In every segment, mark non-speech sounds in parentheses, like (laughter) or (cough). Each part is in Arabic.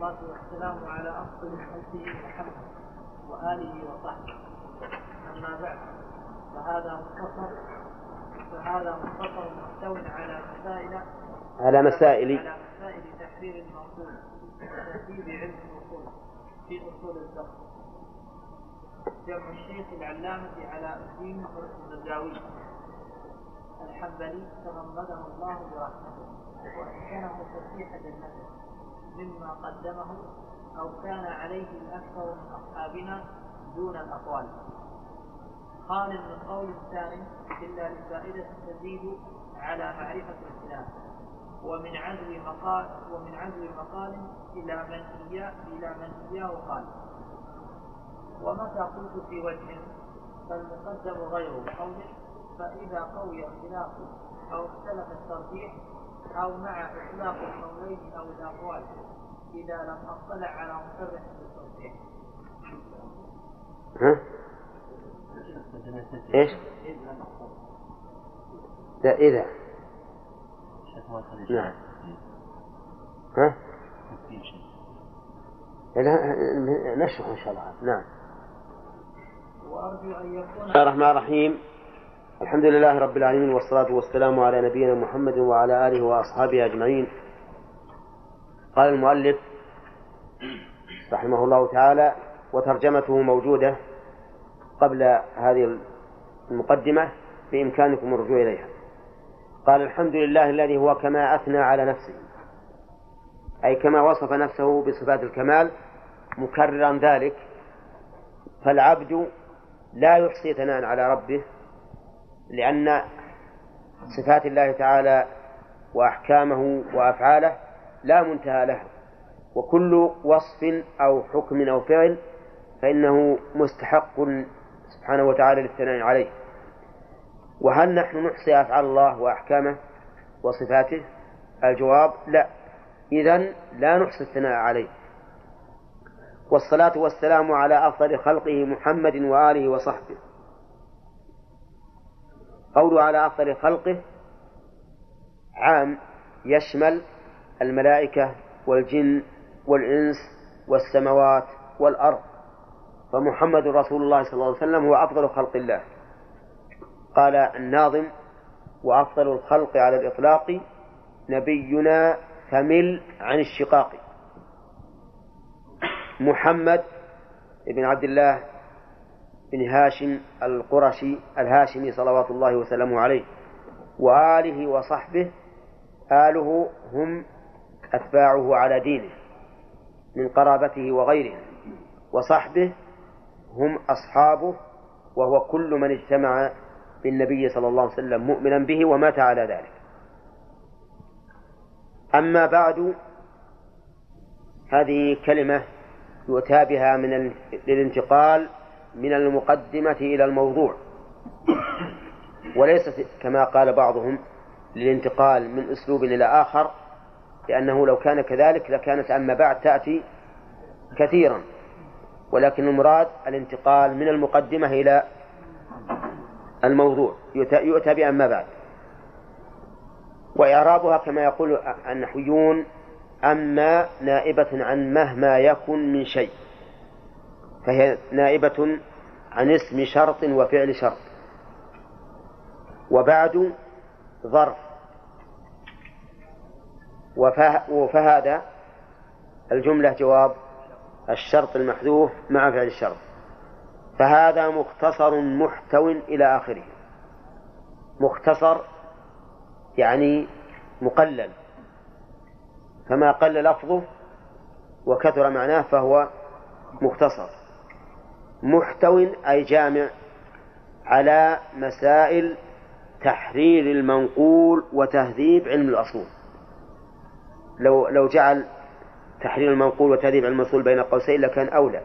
والصلاة والسلام على أفضل خلقه محمد وآله وصحبه. أما بعد فهذا مختصر فهذا مختصر محتوى على مسائل على مسائل. على مسائل تحرير المنقول وتهذيب علم الأصول في أصول الفقه. جمع الشيخ العلامة على الدين الزجاوي. الحنبلي تغمده الله برحمته وأسكنه تسبيح جنته. مما قدمه أو كان عليه الأكثر من أصحابنا دون الأقوال. خال من قول ثاني إلا لفائدة تزيد على معرفة الخلاف ومن عزو مقال ومن عزو مقال إلى من إياه إلى من إياه قال ومتى قلت في وجه فالمقدم غير قوله فإذا قوي الخلاف أو اختلف الترجيح أو مع إطلاق القولين أو الأقوال. إذا لم أطلع على مصرح بالترجيح. ها؟ إيش؟ لا إذا نعم ها؟ نشرح إن شاء الله نعم وأرجو أن يكون بسم الله الرحمن الرحيم الحمد لله رب العالمين والصلاة والسلام على نبينا محمد وعلى آله وأصحابه أجمعين قال المؤلف رحمه الله تعالى وترجمته موجودة قبل هذه المقدمة بإمكانكم الرجوع إليها. قال الحمد لله الذي هو كما أثنى على نفسه أي كما وصف نفسه بصفات الكمال مكررا ذلك فالعبد لا يحصي ثناء على ربه لأن صفات الله تعالى وأحكامه وأفعاله لا منتهى لها وكل وصف أو حكم أو فعل فإنه مستحق سبحانه وتعالى للثناء عليه. وهل نحن نحصي أفعال الله وأحكامه وصفاته؟ الجواب لا. إذا لا نحصي الثناء عليه. والصلاة والسلام على أفضل خلقه محمد وآله وصحبه. قوله على أفضل خلقه عام يشمل الملائكة والجن والإنس والسماوات والأرض. فمحمد رسول الله صلى الله عليه وسلم هو أفضل خلق الله. قال الناظم وأفضل الخلق على الإطلاق نبينا فمل عن الشقاق. محمد بن عبد الله بن هاشم القرشي الهاشمي صلوات الله وسلامه عليه وآله وصحبه آله هم أتباعه على دينه من قرابته وغيره وصحبه هم أصحابه وهو كل من اجتمع بالنبي صلى الله عليه وسلم مؤمنا به ومات على ذلك. أما بعد هذه كلمة يؤتى بها من للانتقال من المقدمة إلى الموضوع. وليست كما قال بعضهم للانتقال من أسلوب إلى آخر لأنه لو كان كذلك لكانت أما بعد تأتي كثيرا. ولكن المراد الانتقال من المقدمة إلى الموضوع. يؤتى بأما بعد. وإعرابها كما يقول النحويون أما نائبة عن مهما يكن من شيء. فهي نائبة عن اسم شرط وفعل شرط. وبعد ظرف. وفهذا الجملة جواب الشرط المحذوف مع فعل الشرط. فهذا مختصر محتو إلى آخره. مختصر يعني مقلل. فما قل لفظه وكثر معناه فهو مختصر. محتو أي جامع على مسائل تحرير المنقول وتهذيب علم الأصول. لو لو جعل تحرير المنقول وتهذيب علم الأصول بين قوسين لكان أولى.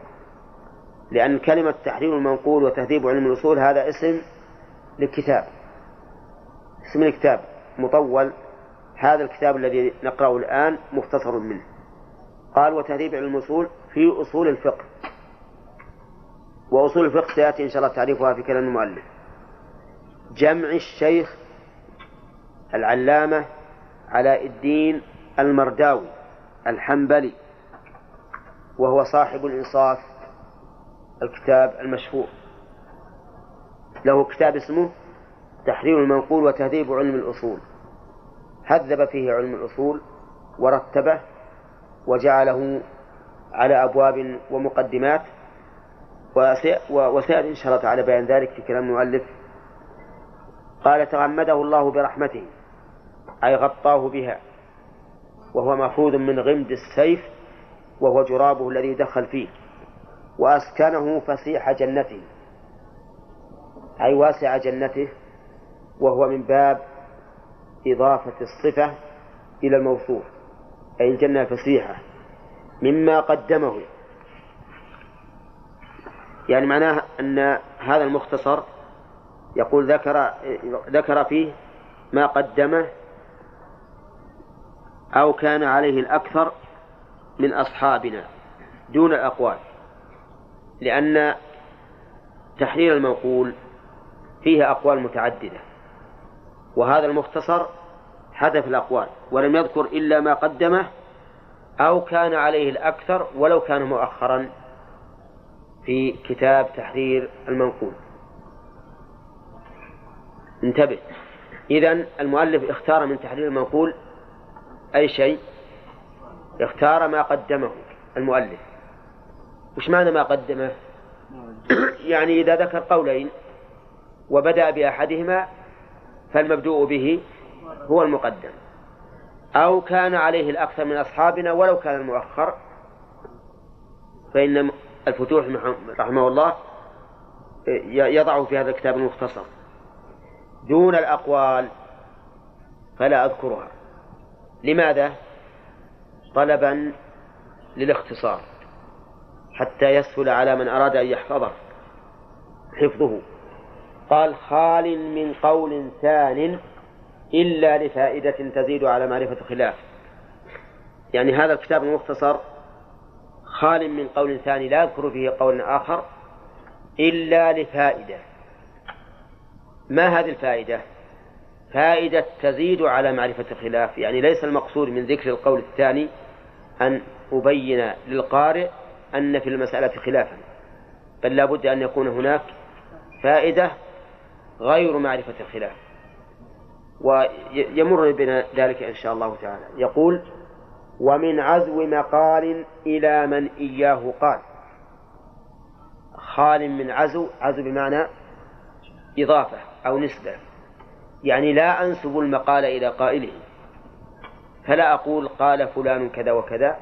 لأن كلمة تحرير المنقول وتهذيب علم الأصول هذا اسم للكتاب. اسم الكتاب مطول. هذا الكتاب الذي نقرأه الآن مختصر منه. قال وتهذيب علم الأصول في أصول الفقه. وأصول الفقه سيأتي إن شاء الله تعريفها في كلام المؤلف. جمع الشيخ العلامة علاء الدين المرداوي الحنبلي وهو صاحب الإنصاف الكتاب المشهور. له كتاب اسمه تحرير المنقول وتهذيب علم الأصول. هذب فيه علم الأصول ورتبه وجعله على أبواب ومقدمات وسيأتي إن شاء الله تعالى بيان ذلك في كلام المؤلف. قال تغمده الله برحمته أي غطاه بها. وهو مأخوذ من غمد السيف وهو جرابه الذي دخل فيه وأسكنه فسيح جنته أي واسع جنته وهو من باب إضافة الصفة إلى الموصوف أي الجنة الفسيحة مما قدمه. يعني معناه أن هذا المختصر يقول ذكر ذكر فيه ما قدمه أو كان عليه الأكثر من أصحابنا دون الأقوال لأن تحرير المنقول فيه أقوال متعددة وهذا المختصر حذف الأقوال ولم يذكر إلا ما قدمه أو كان عليه الأكثر ولو كان مؤخرا في كتاب تحرير المنقول. انتبه. إذا المؤلف اختار من تحرير المنقول أي شيء اختار ما قدمه المؤلف. وش معنى ما قدمه؟ (coughs) يعني إذا ذكر قولين وبدأ بأحدهما فالمبدوء به هو المقدم. أو كان عليه الأكثر من أصحابنا ولو كان المؤخر فإن الفتوح رحمه الله يضع في هذا الكتاب المختصر. دون الأقوال فلا أذكرها. لماذا؟ طلبا للاختصار حتى يسهل على من أراد أن يحفظه حفظه قال خال من قول ثان إلا لفائدة تزيد على معرفة خلاف يعني هذا الكتاب المختصر خال من قول ثاني لا يذكر فيه قول آخر إلا لفائدة ما هذه الفائدة؟ فائدة تزيد على معرفة الخلاف. يعني ليس المقصود من ذكر القول الثاني أن أبين للقارئ أن في المسألة خلافا بل لا بد أن يكون هناك فائدة غير معرفة الخلاف. ويمر بنا ذلك إن شاء الله تعالى. يقول ومن عزو مقال إلى من إياه قال. خال من عزو عزو بمعنى إضافة أو نسبة. يعني لا أنسب المقال إلى قائله. فلا أقول قال فلان كذا وكذا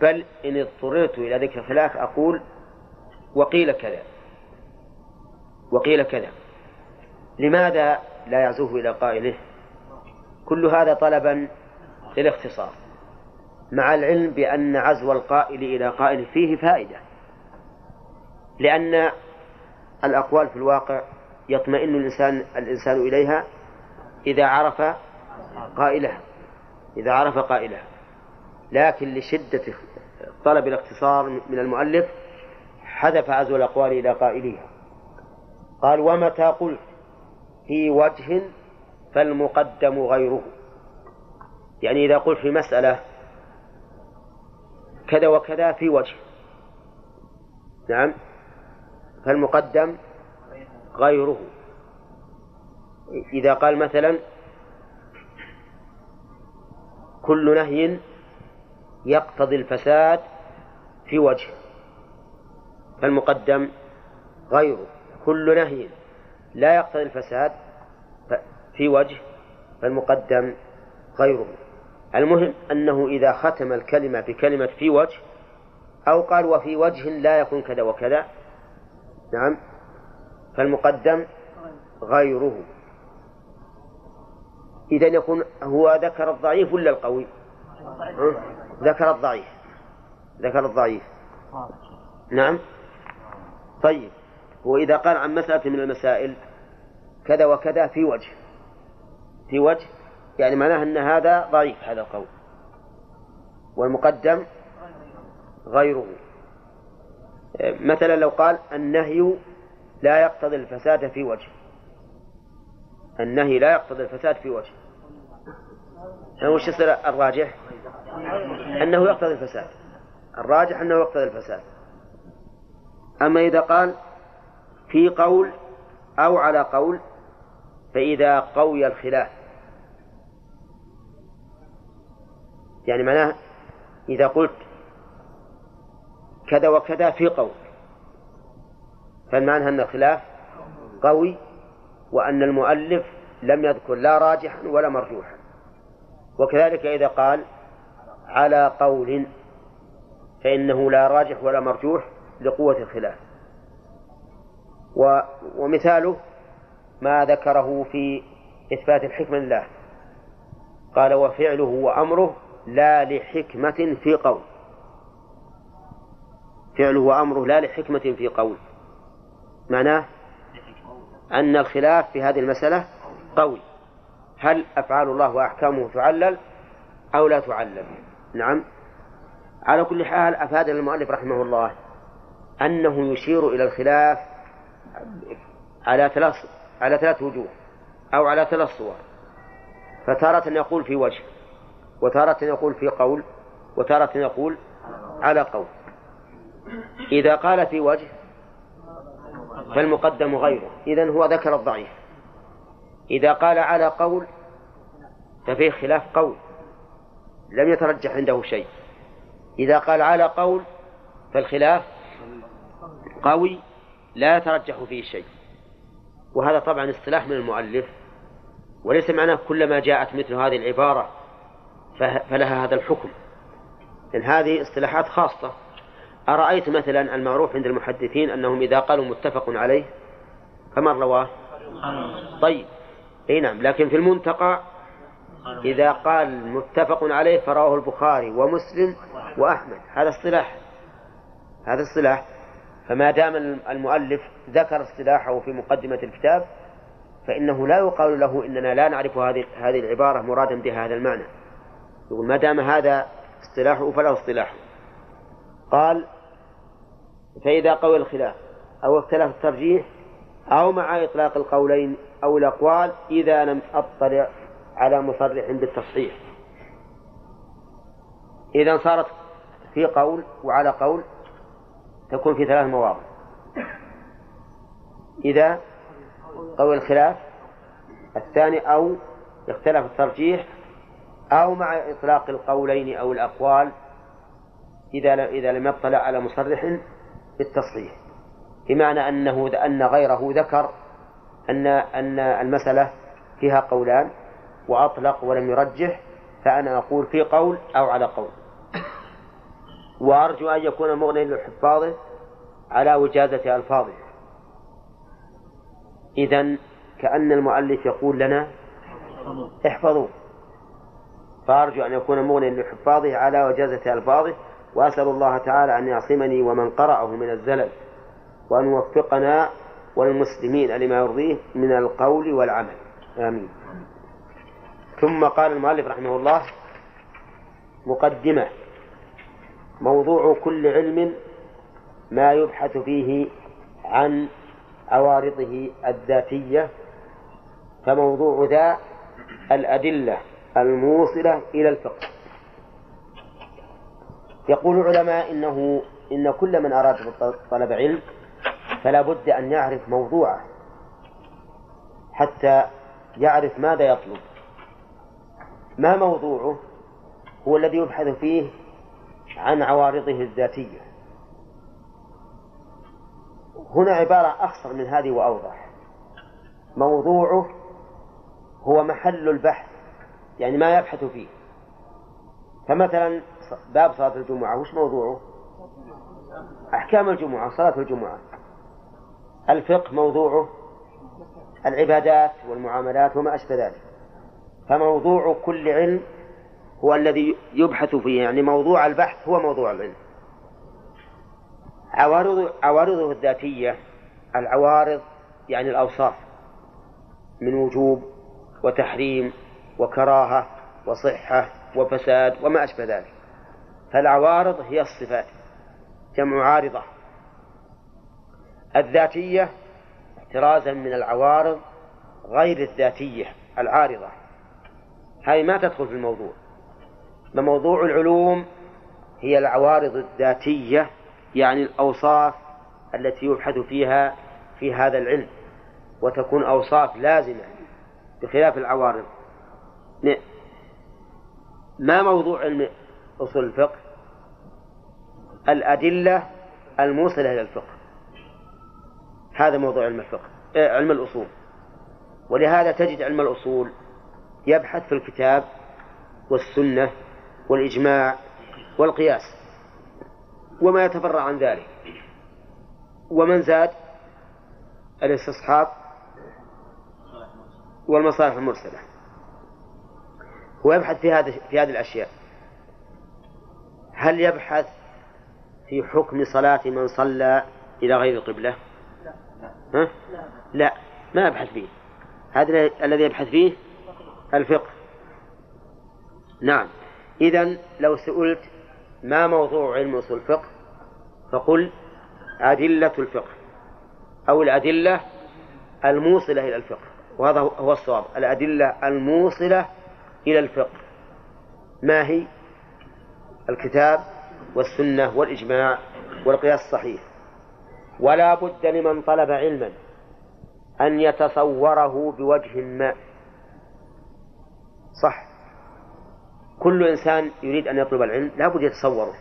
بل إن اضطررت إلى ذكر خلاف أقول وقيل كذا وقيل كذا. لماذا لا يعزوه إلى قائله؟ كل هذا طلبا للاختصار مع العلم بأن عزو القائل إلى قائله فيه فائدة لأن الأقوال في الواقع يطمئن الإنسان الإنسان إليها إذا عرف قائلها إذا عرف قائلها. لكن لشدة طلب الاختصار من المؤلف حذف عزو الأقوال إلى قائلها. قال ومتى قلت؟ في وجه فالمقدم غيره. يعني إذا قلت في مسألة كذا وكذا في وجه. نعم. فالمقدم غيره. إذا قال مثلا كل نهي يقتضي الفساد في وجه فالمقدم غيره. كل نهي لا يقتضي الفساد في وجه فالمقدم غيره. المهم أنه إذا ختم الكلمة بكلمة في وجه أو قال وفي وجه لا يكون كذا وكذا نعم فالمقدم غيره. إذا يكون هو ذكر الضعيف ولا القوي؟ ذكر الضعيف. ذكر الضعيف. نعم. طيب. وإذا قال عن مسألة من المسائل كذا وكذا في وجه. في وجه يعني معناه أن هذا ضعيف هذا القول. والمقدم غيره. مثلا لو قال النهي لا يقتضي الفساد في وجه النهي لا يقتضي الفساد في وجه وش يصير الراجح؟ أنه يقتضي الفساد. الراجح أنه يقتضي الفساد. أما إذا قال في قول أو على قول فإذا قوي الخلاف. يعني معناه إذا قلت كذا وكذا في قول. فالمعنى أن الخلاف قوي وأن المؤلف لم يذكر لا راجحا ولا مرجوحا. وكذلك إذا قال على قول فإنه لا راجح ولا مرجوح لقوة الخلاف. و ومثاله ما ذكره في إثبات الحكمة لله. قال وفعله وأمره لا لحكمة في قول. فعله وأمره لا لحكمة في قول. معناه أن الخلاف في هذه المسألة قوي. هل أفعال الله وأحكامه تعلل أو لا تعلل؟ نعم. على كل حال أفاد المؤلف رحمه الله أنه يشير إلى الخلاف على ثلاث على ثلاث وجوه أو على ثلاث صور. فتارة يقول في وجه وتارة يقول في قول وتارة يقول على قول. إذا قال في وجه فالمقدم غيره. إذن هو ذكر الضعيف. إذا قال على قول ففيه خلاف قول. لم يترجح عنده شيء. إذا قال على قول فالخلاف قوي لا يترجح فيه شيء. وهذا طبعا اصطلاح من المؤلف وليس معناه كلما جاءت مثل هذه العبارة فلها هذا الحكم. لأن هذه اصطلاحات خاصة. أرأيت مثلا المعروف عند المحدثين أنهم إذا قالوا متفق عليه؟ فمن رواه. طيب. إي نعم لكن في المنتقى إذا قال متفق عليه فرواه البخاري ومسلم وأحمد. هذا اصطلاح هذا اصطلاح فما دام المؤلف ذكر اصطلاحه في مقدمة الكتاب فإنه لا يقال له إننا لا نعرف هذه هذه العبارة مرادا بها هذا المعنى. يقول ما دام هذا اصطلاحه فله اصطلاحه. قال فإذا قوي الخلاف أو اختلف الترجيح أو مع إطلاق القولين أو الأقوال إذا لم أطلع على مصرح بالتصحيح. إذا صارت في قول وعلى قول تكون في ثلاث مواضع. إذا قوي الخلاف الثاني أو اختلف الترجيح أو مع إطلاق القولين أو الأقوال إذا إذا لم يطلع على مصرح بالتصحيح بمعنى أنه أن غيره ذكر أن أن المسألة فيها قولان وأطلق ولم يرجح فأنا أقول في قول أو على قول. وأرجو أن يكون مغنيا لحفاظه على وجازة ألفاظه. إذا كأن المؤلف يقول لنا احفظوا فأرجو أن يكون مغنيا لحفاظه على وجازة ألفاظه. وأسأل الله تعالى أن يعصمني ومن قرأه من الزلل وأن يوفقنا والمسلمين لما يرضيه من القول والعمل. آمين. ثم قال المؤلف رحمه الله مقدمة موضوع كل علم ما يبحث فيه عن عوارضه الذاتية فموضوع ذا الأدلة الموصلة إلى الفقه. يقول العلماء إنه إن كل من أراد طلب علم فلا بد أن يعرف موضوعه حتى يعرف ماذا يطلب. ما موضوعه؟ هو الذي يبحث فيه عن عوارضه الذاتية. هنا عبارة أخصر من هذه وأوضح. موضوعه هو محل البحث يعني ما يبحث فيه. فمثلا باب صلاة الجمعة وش موضوعه؟ أحكام الجمعة صلاة الجمعة. الفقه موضوعه العبادات والمعاملات وما أشبه ذلك. فموضوع كل علم هو الذي يبحث فيه يعني موضوع البحث هو موضوع العلم. عوارض عوارضه الذاتية العوارض يعني الأوصاف من وجوب وتحريم وكراهة وصحة وفساد وما أشبه ذلك. فالعوارض هي الصفات جمع عارضة. الذاتية احترازا من العوارض غير الذاتية العارضة. هذه ما تدخل في الموضوع. موضوع العلوم هي العوارض الذاتية يعني الأوصاف التي يبحث فيها في هذا العلم وتكون أوصاف لازمة بخلاف العوارض. ما موضوع علم أصول الفقه الأدلة الموصلة إلى الفقه. هذا موضوع علم الفقه آه، علم الأصول. ولهذا تجد علم الأصول يبحث في الكتاب والسنة والإجماع والقياس وما يتفرع عن ذلك. ومن زاد؟ الاستصحاب والمصالح المرسلة. هو يبحث في هذه في هذه الأشياء. هل يبحث في حكم صلاة من صلى إلى غير القبلة؟ ها؟ لا ما يبحث فيه. هذا الذي يبحث فيه الفقه. نعم. إذا لو سئلت ما موضوع علم أصول الفقه فقل أدلة الفقه أو الأدلة الموصلة إلى الفقه. وهذا هو الصواب الأدلة الموصلة إلى الفقه. ما هي؟ الكتاب والسنة والإجماع والقياس الصحيح. ولا بد لمن طلب علما أن يتصوره بوجه ما. صح. كل إنسان يريد أن يطلب العلم لا بد يتصوره.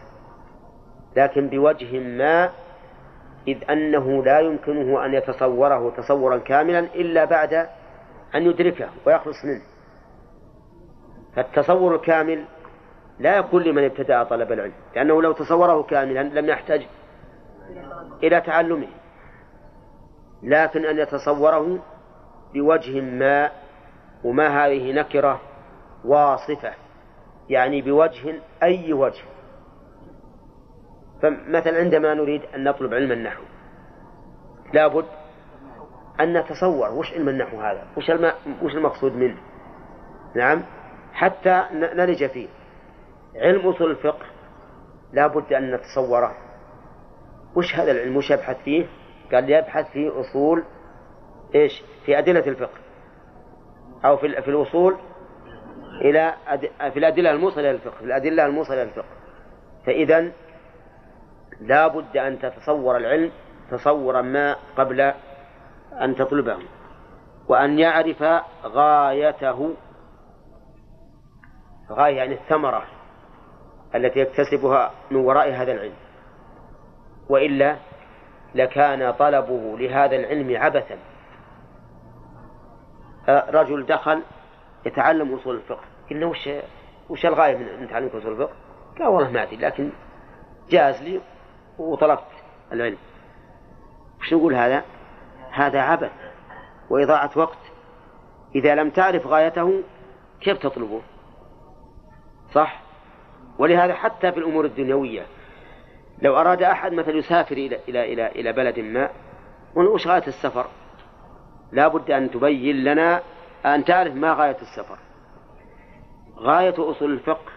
لكن بوجه ما إذ أنه لا يمكنه أن يتصوره تصورا كاملا إلا بعد أن يدركه ويخلص منه. فالتصور الكامل لا يكون لمن ابتدأ طلب العلم لأنه لو تصوره كاملا لم يحتاج إلى تعلمه. لكن أن يتصوره بوجه ما وما هذه نكرة واصفة يعني بوجه أي وجه. فمثلا عندما نريد أن نطلب علم النحو لابد أن نتصور وش علم النحو هذا. وش المقصود منه. نعم؟ حتى نلج فيه. علم أصول الفقه لابد أن نتصوره. وش هذا العلم؟ وش يبحث فيه؟ قال يبحث في أصول إيش؟ في أدلة الفقه. أو في, في الوصول إلى أد... في الأدلة الموصلة إلى الفقه في الأدلة الموصلة إلى الفقه. فإذا لا بد أن تتصور العلم تصورا ما قبل أن تطلبه وأن يعرف غايته. غاية يعني الثمرة. التي يكتسبها من وراء هذا العلم وإلا لكان طلبه لهذا العلم عبثا رجل دخل يتعلم أصول الفقه قلنا وش وش الغاية من تعلم أصول الفقه؟ قال والله ما أدري لكن جاز لي وطلبت العلم وش نقول هذا؟ هذا عبث وإضاعة وقت إذا لم تعرف غايته كيف تطلبه؟ صح؟ ولهذا حتى في الأمور الدنيوية لو أراد أحد مثلا يسافر إلى إلى إلى إلى بلد ما وش غاية السفر؟ لا بد أن تبين لنا أن تعرف ما غاية السفر غاية أصول الفقه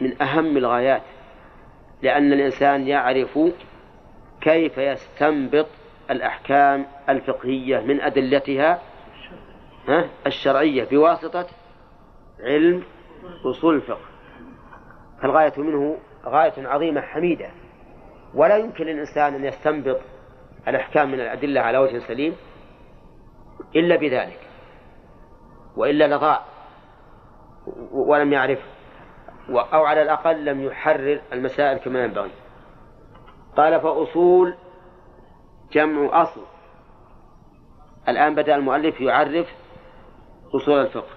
من أهم الغايات لأن الإنسان يعرف كيف يستنبط الأحكام الفقهية من أدلتها الشرعية بواسطة علم أصول الفقه فالغاية منه غاية عظيمة حميدة. ولا يمكن للإنسان أن يستنبط الأحكام من الأدلة على وجه سليم إلا بذلك وإلا لضاع ولم يعرف أو على الأقل لم يحرر المسائل كما ينبغي. قال فأصول جمع أصل. الآن بدأ المؤلف يعرف أصول الفقه.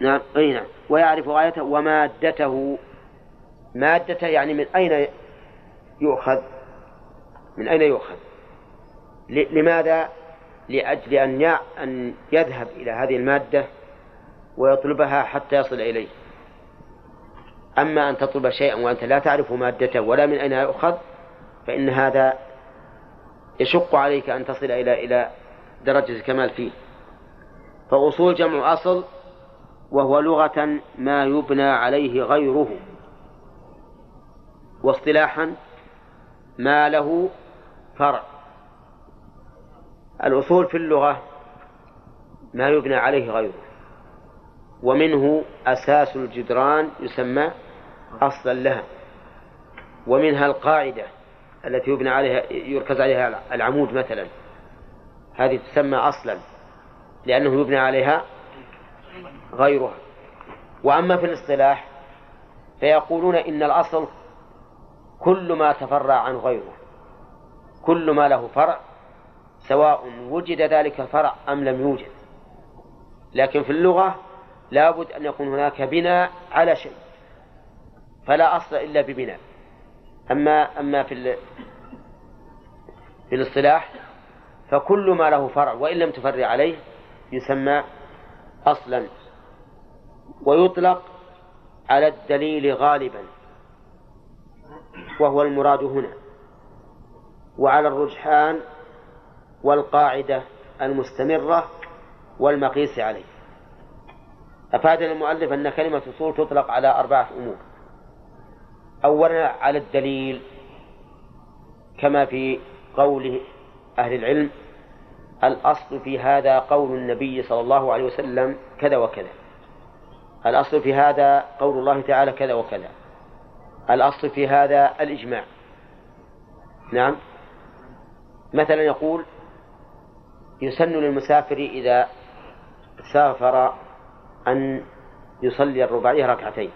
نعم أي نعم. ويعرف غايته ومادته. مادته يعني من أين يؤخذ؟ من أين يؤخذ؟ لماذا؟ لأجل أن أن يذهب إلى هذه المادة ويطلبها حتى يصل إليه. أما أن تطلب شيئا وأنت لا تعرف مادته ولا من أين يؤخذ فإن هذا يشق عليك أن تصل إلى إلى درجة الكمال فيه. فأصول جمع أصل وهو لغة ما يبنى عليه غيره. واصطلاحا ما له فرع. الأصول في اللغة ما يبنى عليه غيره. ومنه أساس الجدران يسمى أصلا لها. ومنها القاعدة التي يبنى عليها يركز عليها العمود مثلا. هذه تسمى أصلا لأنه يبنى عليها غيرها. وأما في الاصطلاح فيقولون إن الأصل كل ما تفرع عن غيره كل ما له فرع سواء وجد ذلك الفرع أم لم يوجد. لكن في اللغة لابد أن يكون هناك بناء على شيء فلا أصل إلا ببناء. أما أما في في الاصطلاح فكل ما له فرع وإن لم تفرع عليه يسمى أصلا. ويطلق على الدليل غالبا. وهو المراد هنا. وعلى الرجحان والقاعدة المستمرة والمقيس عليه. أفادنا المؤلف أن كلمة أصول تطلق على أربعة أمور. أولا على الدليل كما في قول أهل العلم الأصل في هذا قول النبي صلى الله عليه وسلم كذا وكذا. الأصل في هذا قول الله تعالى كذا وكذا. الأصل في هذا الإجماع. نعم. مثلا يقول يسن للمسافر إذا سافر أن يصلي الرباعية ركعتين.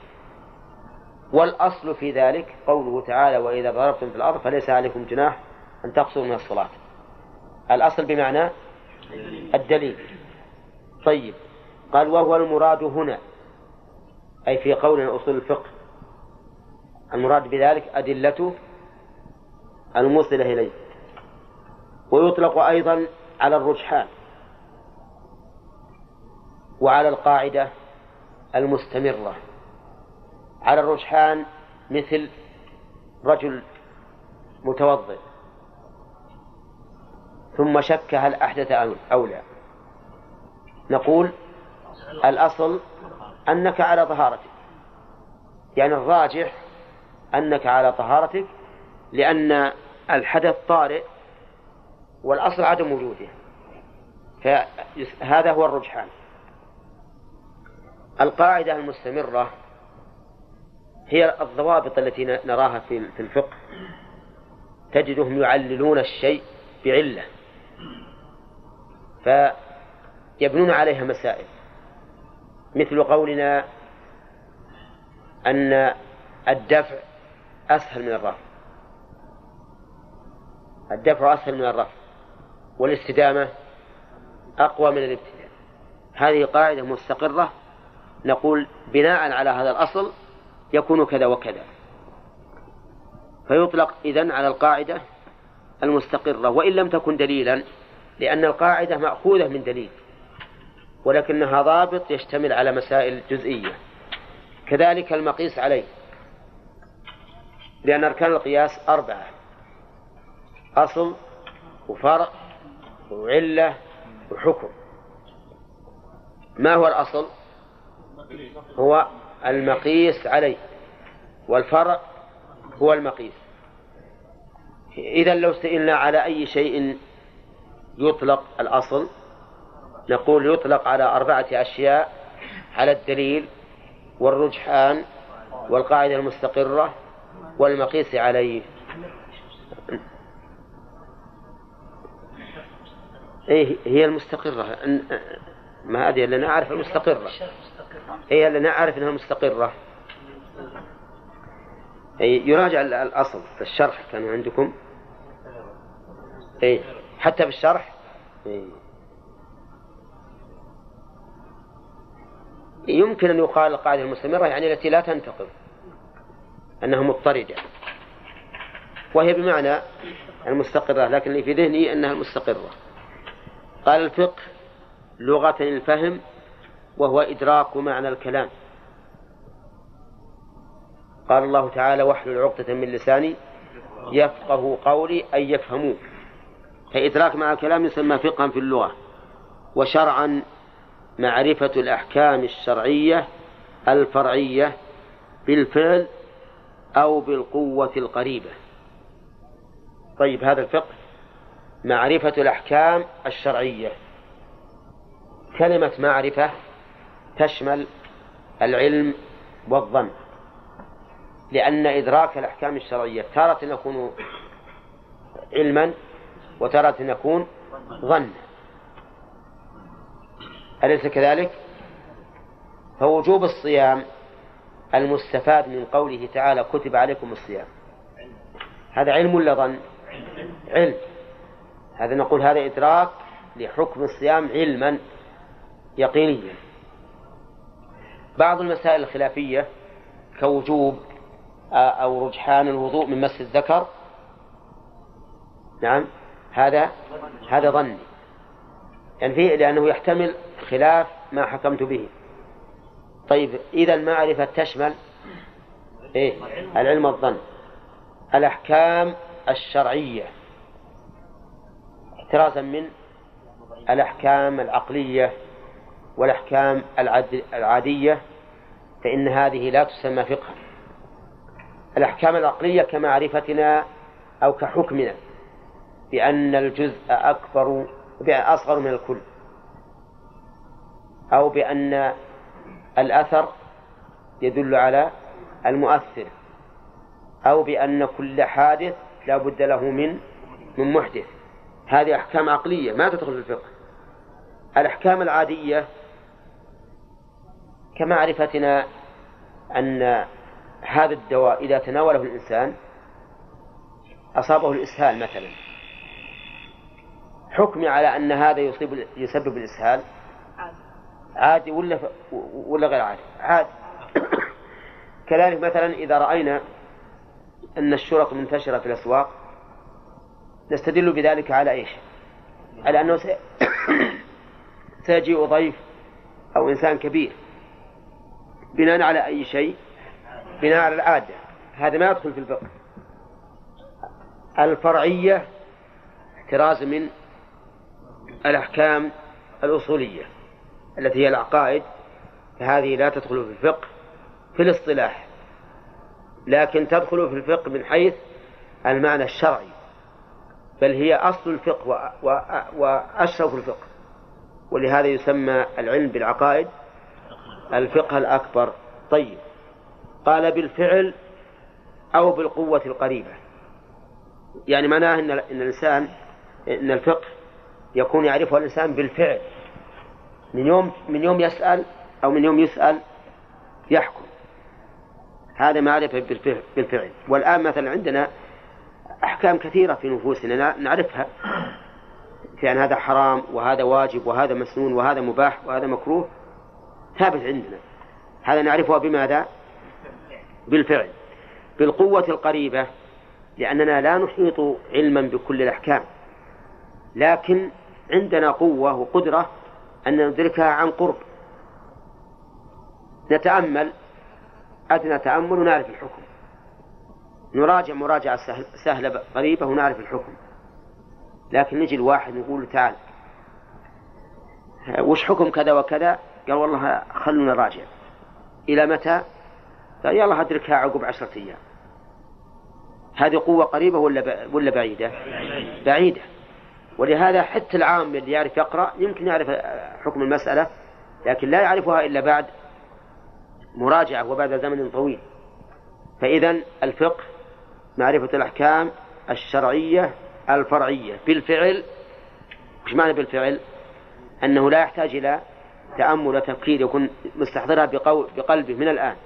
والأصل في ذلك قوله تعالى وإذا ضربتم في الأرض فليس عليكم جناح أن تقصروا من الصلاة. الأصل بمعنى الدليل. طيب. قال وهو المراد هنا. أي في قول أصول الفقه. المراد بذلك أدلته الموصلة إليه. ويطلق أيضا على الرجحان وعلى القاعدة المستمرة. على الرجحان مثل رجل متوضئ. ثم شك هل أحدث أو لا. نقول الأصل أنك على طهارتك. يعني الراجح أنك على طهارتك لأن الحدث طارئ والأصل عدم وجوده. فهذا هو الرجحان. القاعدة المستمرة هي الضوابط التي نراها في الفقه. تجدهم يعللون الشيء بعلة. فيبنون عليها مسائل. مثل قولنا أن الدفع أسهل من الرفع. الدفع أسهل من الرفع. والاستدامة أقوى من الابتداء. هذه قاعدة مستقرة. نقول بناء على هذا الأصل يكون كذا وكذا. فيطلق إذن على القاعدة المستقرة. وإن لم تكن دليلا لأن القاعدة مأخوذة من دليل. ولكنها ضابط يشتمل على مسائل جزئية. كذلك المقيس عليه. لأن أركان القياس أربعة. أصل وفرع وعلة وحكم. ما هو الأصل؟ هو المقيس عليه. والفرع هو المقيس. إذا لو سئلنا على أي شيء يطلق الأصل نقول يطلق على أربعة أشياء على الدليل والرجحان والقاعدة المستقرة والمقيس عليه. إيه هي المستقرة. ما هذه اللي نعرف المستقرة. هي اللي نعرف أنها مستقرة. أي يراجع الأصل. في الشرح كان عندكم؟ أي حتى في الشرح يمكن أن يقال القاعدة المستمرة يعني التي لا تنتقض أنها مضطردة. وهي بمعنى المستقرة لكن اللي في ذهني أنها المستقرة قال الفقه لغة الفهم وهو إدراك معنى الكلام. قال الله تعالى واحلل عقدة من لساني يفقه قولي أي يفهموه. فإدراك مع الكلام يسمى فقها في اللغة وشرعا معرفة الأحكام الشرعية الفرعية بالفعل أو بالقوة القريبة. طيب هذا الفقه. معرفة الأحكام الشرعية. كلمة معرفة تشمل العلم والظن لأن إدراك الأحكام الشرعية تارة يكون علما وتارة يكون ظنا. أليس كذلك؟ فوجوب الصيام المستفاد من قوله تعالى كتب عليكم الصيام. هذا علم ولا ظن؟ علم. هذا نقول هذا إدراك لحكم الصيام علما يقينيا. بعض المسائل الخلافية كوجوب أو رجحان الوضوء من مس الذكر. نعم. هذا هذا ظني. يعني فيه لأنه يحتمل خلاف ما حكمت به. طيب إذا المعرفة تشمل إيه؟ العلم الظن الأحكام الشرعية. احترازا من الأحكام العقلية والأحكام العادية فإن هذه لا تسمى فقها الأحكام العقلية كمعرفتنا أو كحكمنا بأن الجزء أكبر أصغر من الكل. أو بأن الأثر يدل على المؤثر. أو بأن كل حادث لا بد له من من محدث. هذه أحكام عقلية ما تدخل في الفقه. الأحكام العادية كمعرفتنا أن هذا الدواء إذا تناوله الإنسان أصابه الإسهال مثلا. حكمي على أن هذا يصيب يسبب الإسهال؟ عادي ولا ولا غير عادي؟ عادي (coughs) كذلك مثلا إذا رأينا أن الشرط منتشرة في الأسواق نستدل بذلك على إيش؟ على أنه (coughs) سيجيء ضيف أو إنسان كبير بناء على أي شيء؟ بناء على العادة. هذا ما يدخل في الفقه. الفرعية احتراز من الأحكام الأصولية التي هي العقائد فهذه لا تدخل في الفقه في الاصطلاح لكن تدخل في الفقه من حيث المعنى الشرعي بل هي أصل الفقه وأشرف الفقه ولهذا يسمى العلم بالعقائد الفقه الأكبر. طيب قال بالفعل أو بالقوة القريبة يعني معناه إن الإنسان إن الفقه يكون يعرفه الإنسان بالفعل. من يوم من يوم يسأل أو من يوم يسأل يحكم. هذا معرفة بالفعل والآن مثلا عندنا أحكام كثيرة في نفوسنا نعرفها. في أن هذا حرام وهذا واجب وهذا مسنون وهذا مباح وهذا مكروه. ثابت عندنا. هذا نعرفها بماذا؟ بالفعل. بالقوة القريبة لأننا لا نحيط علما بكل الأحكام. لكن عندنا قوة وقدرة أن ندركها عن قرب. نتأمل أدنى تأمل ونعرف الحكم. نراجع مراجعة سهلة قريبة ونعرف الحكم. لكن نجي الواحد نقول تعال وش حكم كذا وكذا؟ قال والله خلونا نراجع. إلى متى؟ قال يلا أدركها عقب عشرة أيام. هذه قوة قريبة ولا ولا بعيدة؟ بعيدة. ولهذا حتى العام اللي يعرف يقرأ يمكن يعرف حكم المسألة لكن لا يعرفها إلا بعد مراجعة وبعد زمن طويل. فإذا الفقه معرفة الأحكام الشرعية الفرعية. بالفعل وش معنى بالفعل؟ أنه لا يحتاج إلى تأمل وتفكير يكون مستحضرها بقلبه من الآن.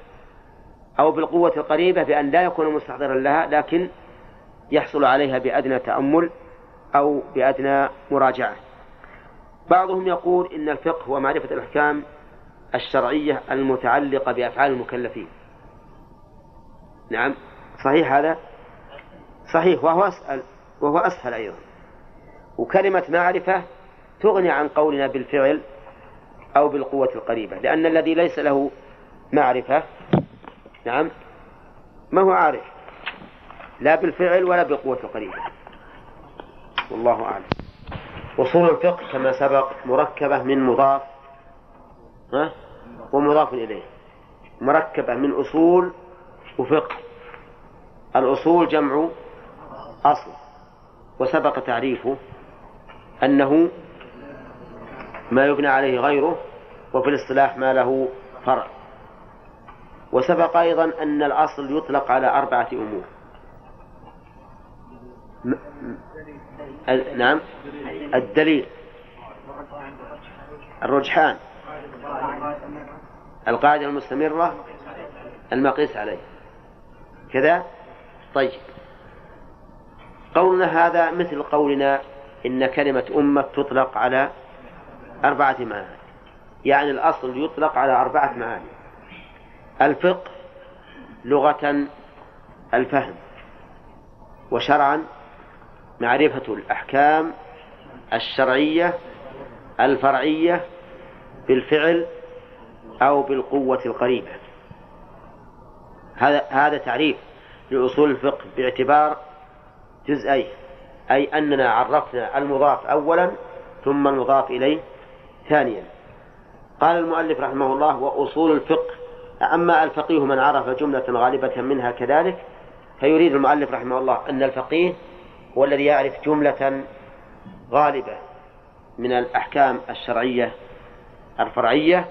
أو بالقوة القريبة بأن لا يكون مستحضرا لها لكن يحصل عليها بأدنى تأمل أو بأدنى مراجعة. بعضهم يقول إن الفقه هو معرفة الأحكام الشرعية المتعلقة بأفعال المكلفين. نعم صحيح هذا؟ صحيح وهو أسأل وهو أسهل أيضا. وكلمة معرفة تغني عن قولنا بالفعل أو بالقوة القريبة لأن الذي ليس له معرفة نعم ما هو عارف؟ لا بالفعل ولا بالقوة القريبة. والله أعلم. أصول الفقه كما سبق مركبة من مضاف ها؟ ومضاف إليه. مركبة من أصول وفقه. الأصول جمع أصل. وسبق تعريفه أنه ما يبنى عليه غيره وفي الاصطلاح ما له فرع. وسبق أيضا أن الأصل يطلق على أربعة أمور. نعم. الدليل. الرجحان. القاعدة المستمرة. المقيس عليه. كذا؟ طيب. قولنا هذا مثل قولنا إن كلمة أمة تطلق على أربعة معاني. يعني الأصل يطلق على أربعة معاني. الفقه لغة الفهم. وشرعا معرفة الأحكام الشرعية الفرعية بالفعل أو بالقوة القريبة. هذا هذا تعريف لأصول الفقه باعتبار جزئين أي أننا عرفنا المضاف أولا ثم المضاف إليه ثانيا. قال المؤلف رحمه الله وأصول الفقه أما الفقيه من عرف جملة غالبة منها كذلك فيريد المؤلف رحمه الله أن الفقيه هو الذي يعرف جملة غالبة من الأحكام الشرعية الفرعية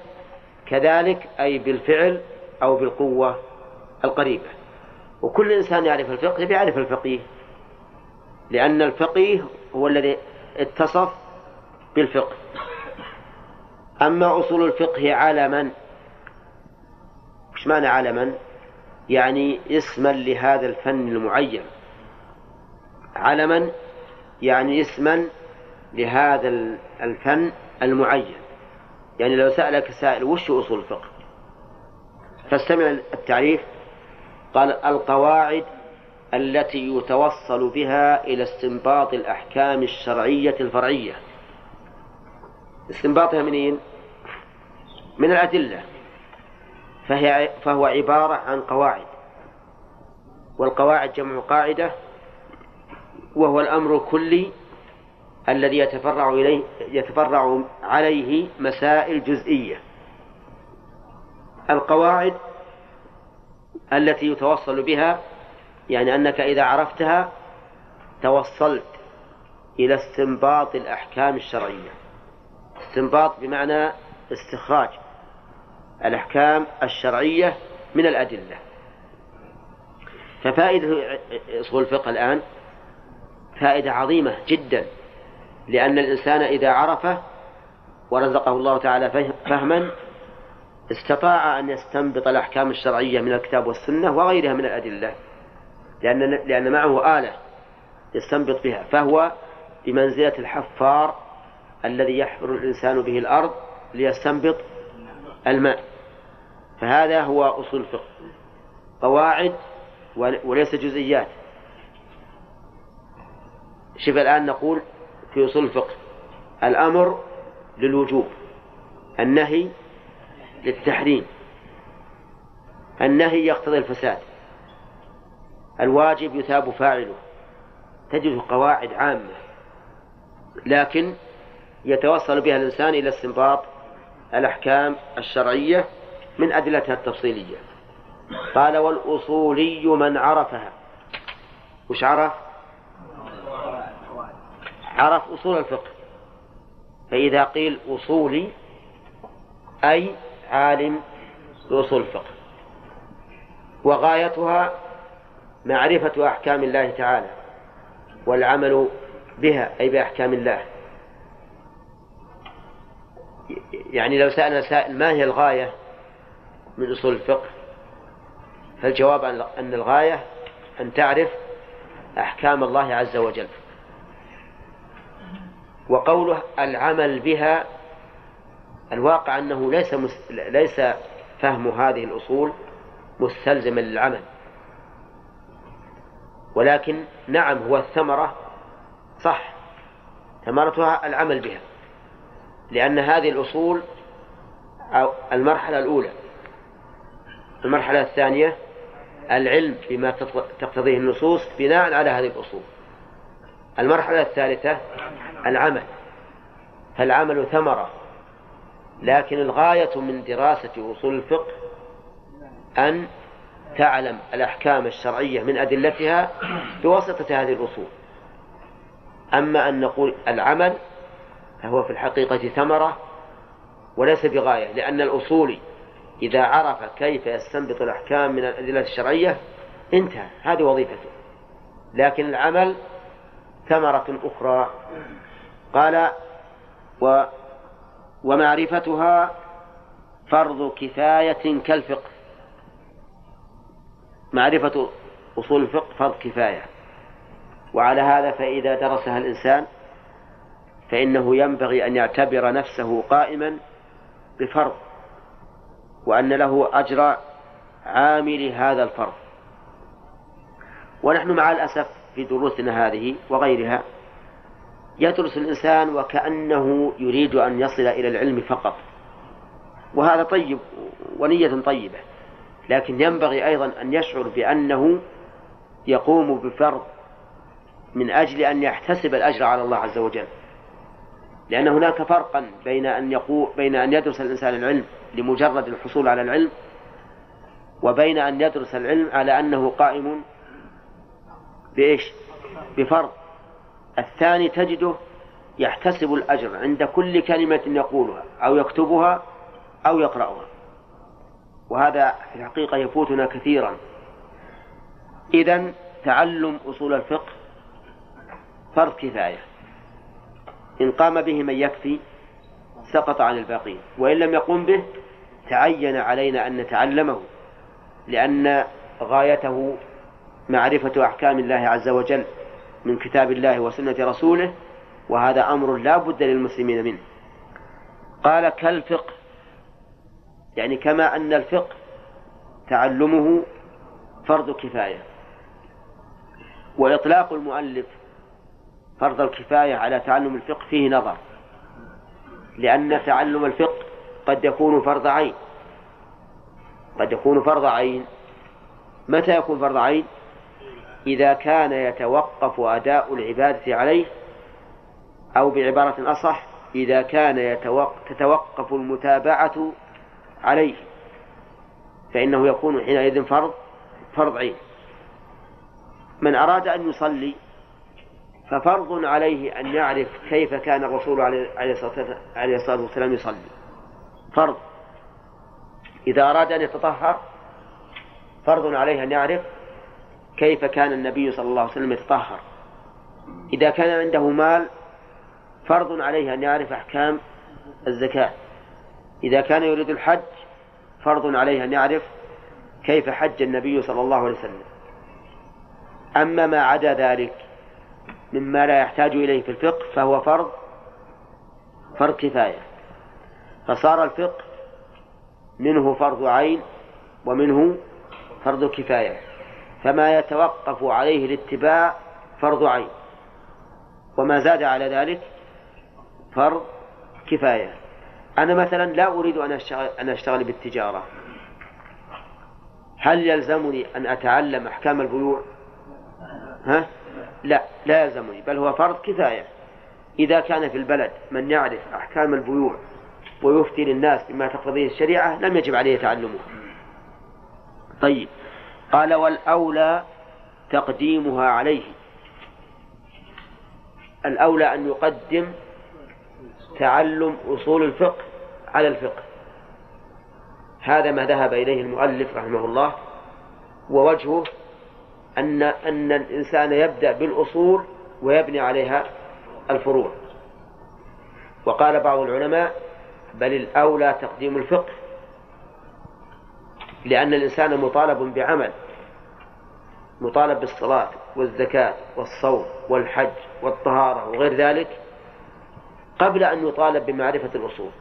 كذلك أي بالفعل أو بالقوة القريبة. وكل إنسان يعرف الفقه يعرف الفقيه لأن الفقيه هو الذي اتصف بالفقه. أما أصول الفقه علما وش معنى علما؟ يعني اسما لهذا الفن المعين. علما يعني اسما لهذا الفن المعين. يعني لو سألك سائل وش أصول الفقه؟ فاستمع التعريف قال القواعد التي يتوصل بها إلى استنباط الأحكام الشرعية الفرعية. استنباطها منين؟ من الأدلة. فهي فهو عبارة عن قواعد. والقواعد جمع قاعدة وهو الأمر الكلي الذي يتفرع إليه يتفرع عليه مسائل جزئية. القواعد التي يتوصل بها يعني أنك إذا عرفتها توصلت إلى استنباط الأحكام الشرعية. استنباط بمعنى استخراج الأحكام الشرعية من الأدلة. ففائدة أصول الفقه الآن فائدة عظيمة جدا لأن الإنسان إذا عرفه ورزقه الله تعالى فهما استطاع أن يستنبط الأحكام الشرعية من الكتاب والسنة وغيرها من الأدلة لأن لأن معه آلة يستنبط بها فهو بمنزلة الحفار الذي يحفر الإنسان به الأرض ليستنبط الماء. فهذا هو أصول الفقه قواعد وليس جزئيات. شوف الآن نقول في أصول الفقه الأمر للوجوب النهي للتحريم النهي يقتضي الفساد الواجب يثاب فاعله تجد قواعد عامة لكن يتوصل بها الإنسان إلى استنباط الأحكام الشرعية من أدلتها التفصيلية قال والأصولي من عرفها وش عرف؟ عرف أصول الفقه. فإذا قيل أصولي أي عالم بأصول الفقه. وغايتها معرفة أحكام الله تعالى والعمل بها أي بأحكام الله. يعني لو سألنا سائل ما هي الغاية من أصول الفقه؟ فالجواب أن الغاية أن تعرف أحكام الله عز وجل؟ وقوله العمل بها الواقع أنه ليس ليس فهم هذه الأصول مستلزما للعمل. ولكن نعم هو الثمرة صح ثمرتها العمل بها لأن هذه الأصول أو المرحلة الأولى. المرحلة الثانية العلم بما تقتضيه النصوص بناء على هذه الأصول. المرحلة الثالثة العمل. فالعمل ثمرة لكن الغاية من دراسة أصول الفقه أن تعلم الأحكام الشرعية من أدلتها بواسطة هذه الأصول. أما أن نقول العمل فهو في الحقيقة ثمرة وليس بغاية لأن الأصولي إذا عرف كيف يستنبط الأحكام من الأدلة الشرعية انتهى هذه وظيفته. لكن العمل ثمرة أخرى. قال و ومعرفتها فرض كفاية كالفقه. معرفة أصول الفقه فرض كفاية. وعلى هذا فإذا درسها الإنسان فإنه ينبغي أن يعتبر نفسه قائما بفرض وأن له أجر عامل هذا الفرض. ونحن مع الأسف في دروسنا هذه وغيرها. يدرس الإنسان وكأنه يريد أن يصل إلى العلم فقط. وهذا طيب ونية طيبة. لكن ينبغي أيضا أن يشعر بأنه يقوم بفرض من أجل أن يحتسب الأجر على الله عز وجل. لأن هناك فرقا بين أن يقو بين أن يدرس الإنسان العلم لمجرد الحصول على العلم وبين أن يدرس العلم على أنه قائم بإيش؟ بفرض. الثاني تجده يحتسب الأجر عند كل كلمة يقولها أو يكتبها أو يقرأها. وهذا في الحقيقة يفوتنا كثيرا. إذا تعلم أصول الفقه فرض كفاية. إن قام به من يكفي سقط عن الباقين. وإن لم يقم به تعين علينا أن نتعلمه لأن غايته معرفة أحكام الله عز وجل من كتاب الله وسنة رسوله وهذا أمر لا بد للمسلمين منه. قال كالفقه. يعني كما أن الفقه تعلمه فرض كفاية وإطلاق المؤلف فرض الكفاية على تعلم الفقه فيه نظر لأن تعلم الفقه قد يكون فرض عين. قد يكون فرض عين. متى يكون فرض عين؟ إذا كان يتوقف أداء العبادة عليه أو بعبارة أصح إذا كان يتوقف تتوقف المتابعة عليه فإنه يكون حينئذ فرض فرض عين. من أراد أن يصلي ففرض عليه أن يعرف كيف كان الرسول عليه الصلاة والسلام يصلي. فرض. إذا أراد أن يتطهر فرض عليه أن يعرف كيف كان النبي صلى الله عليه وسلم يتطهر؟ إذا كان عنده مال فرض عليه أن يعرف أحكام الزكاة. إذا كان يريد الحج فرض عليه أن يعرف كيف حج النبي صلى الله عليه وسلم. أما ما عدا ذلك مما لا يحتاج إليه في الفقه فهو فرض فرض كفاية. فصار الفقه منه فرض عين ومنه فرض كفاية. فما يتوقف عليه الاتباع فرض عين. وما زاد على ذلك فرض كفاية. أنا مثلا لا أريد أن أشتغل, أن أشتغل بالتجارة. هل يلزمني أن أتعلم أحكام البيوع؟ ها؟ لا لا يلزمني بل هو فرض كفاية. إذا كان في البلد من يعرف أحكام البيوع ويفتي للناس بما تقتضيه الشريعة لم يجب عليه تعلمه. طيب. قال والأولى تقديمها عليه. الأولى أن يقدم تعلم أصول الفقه على الفقه. هذا ما ذهب إليه المؤلف رحمه الله ووجهه أن أن الإنسان يبدأ بالأصول ويبني عليها الفروع. وقال بعض العلماء بل الأولى تقديم الفقه لأن الإنسان مطالب بعمل مطالب بالصلاة والزكاة والصوم والحج والطهارة وغير ذلك قبل أن يطالب بمعرفة الأصول.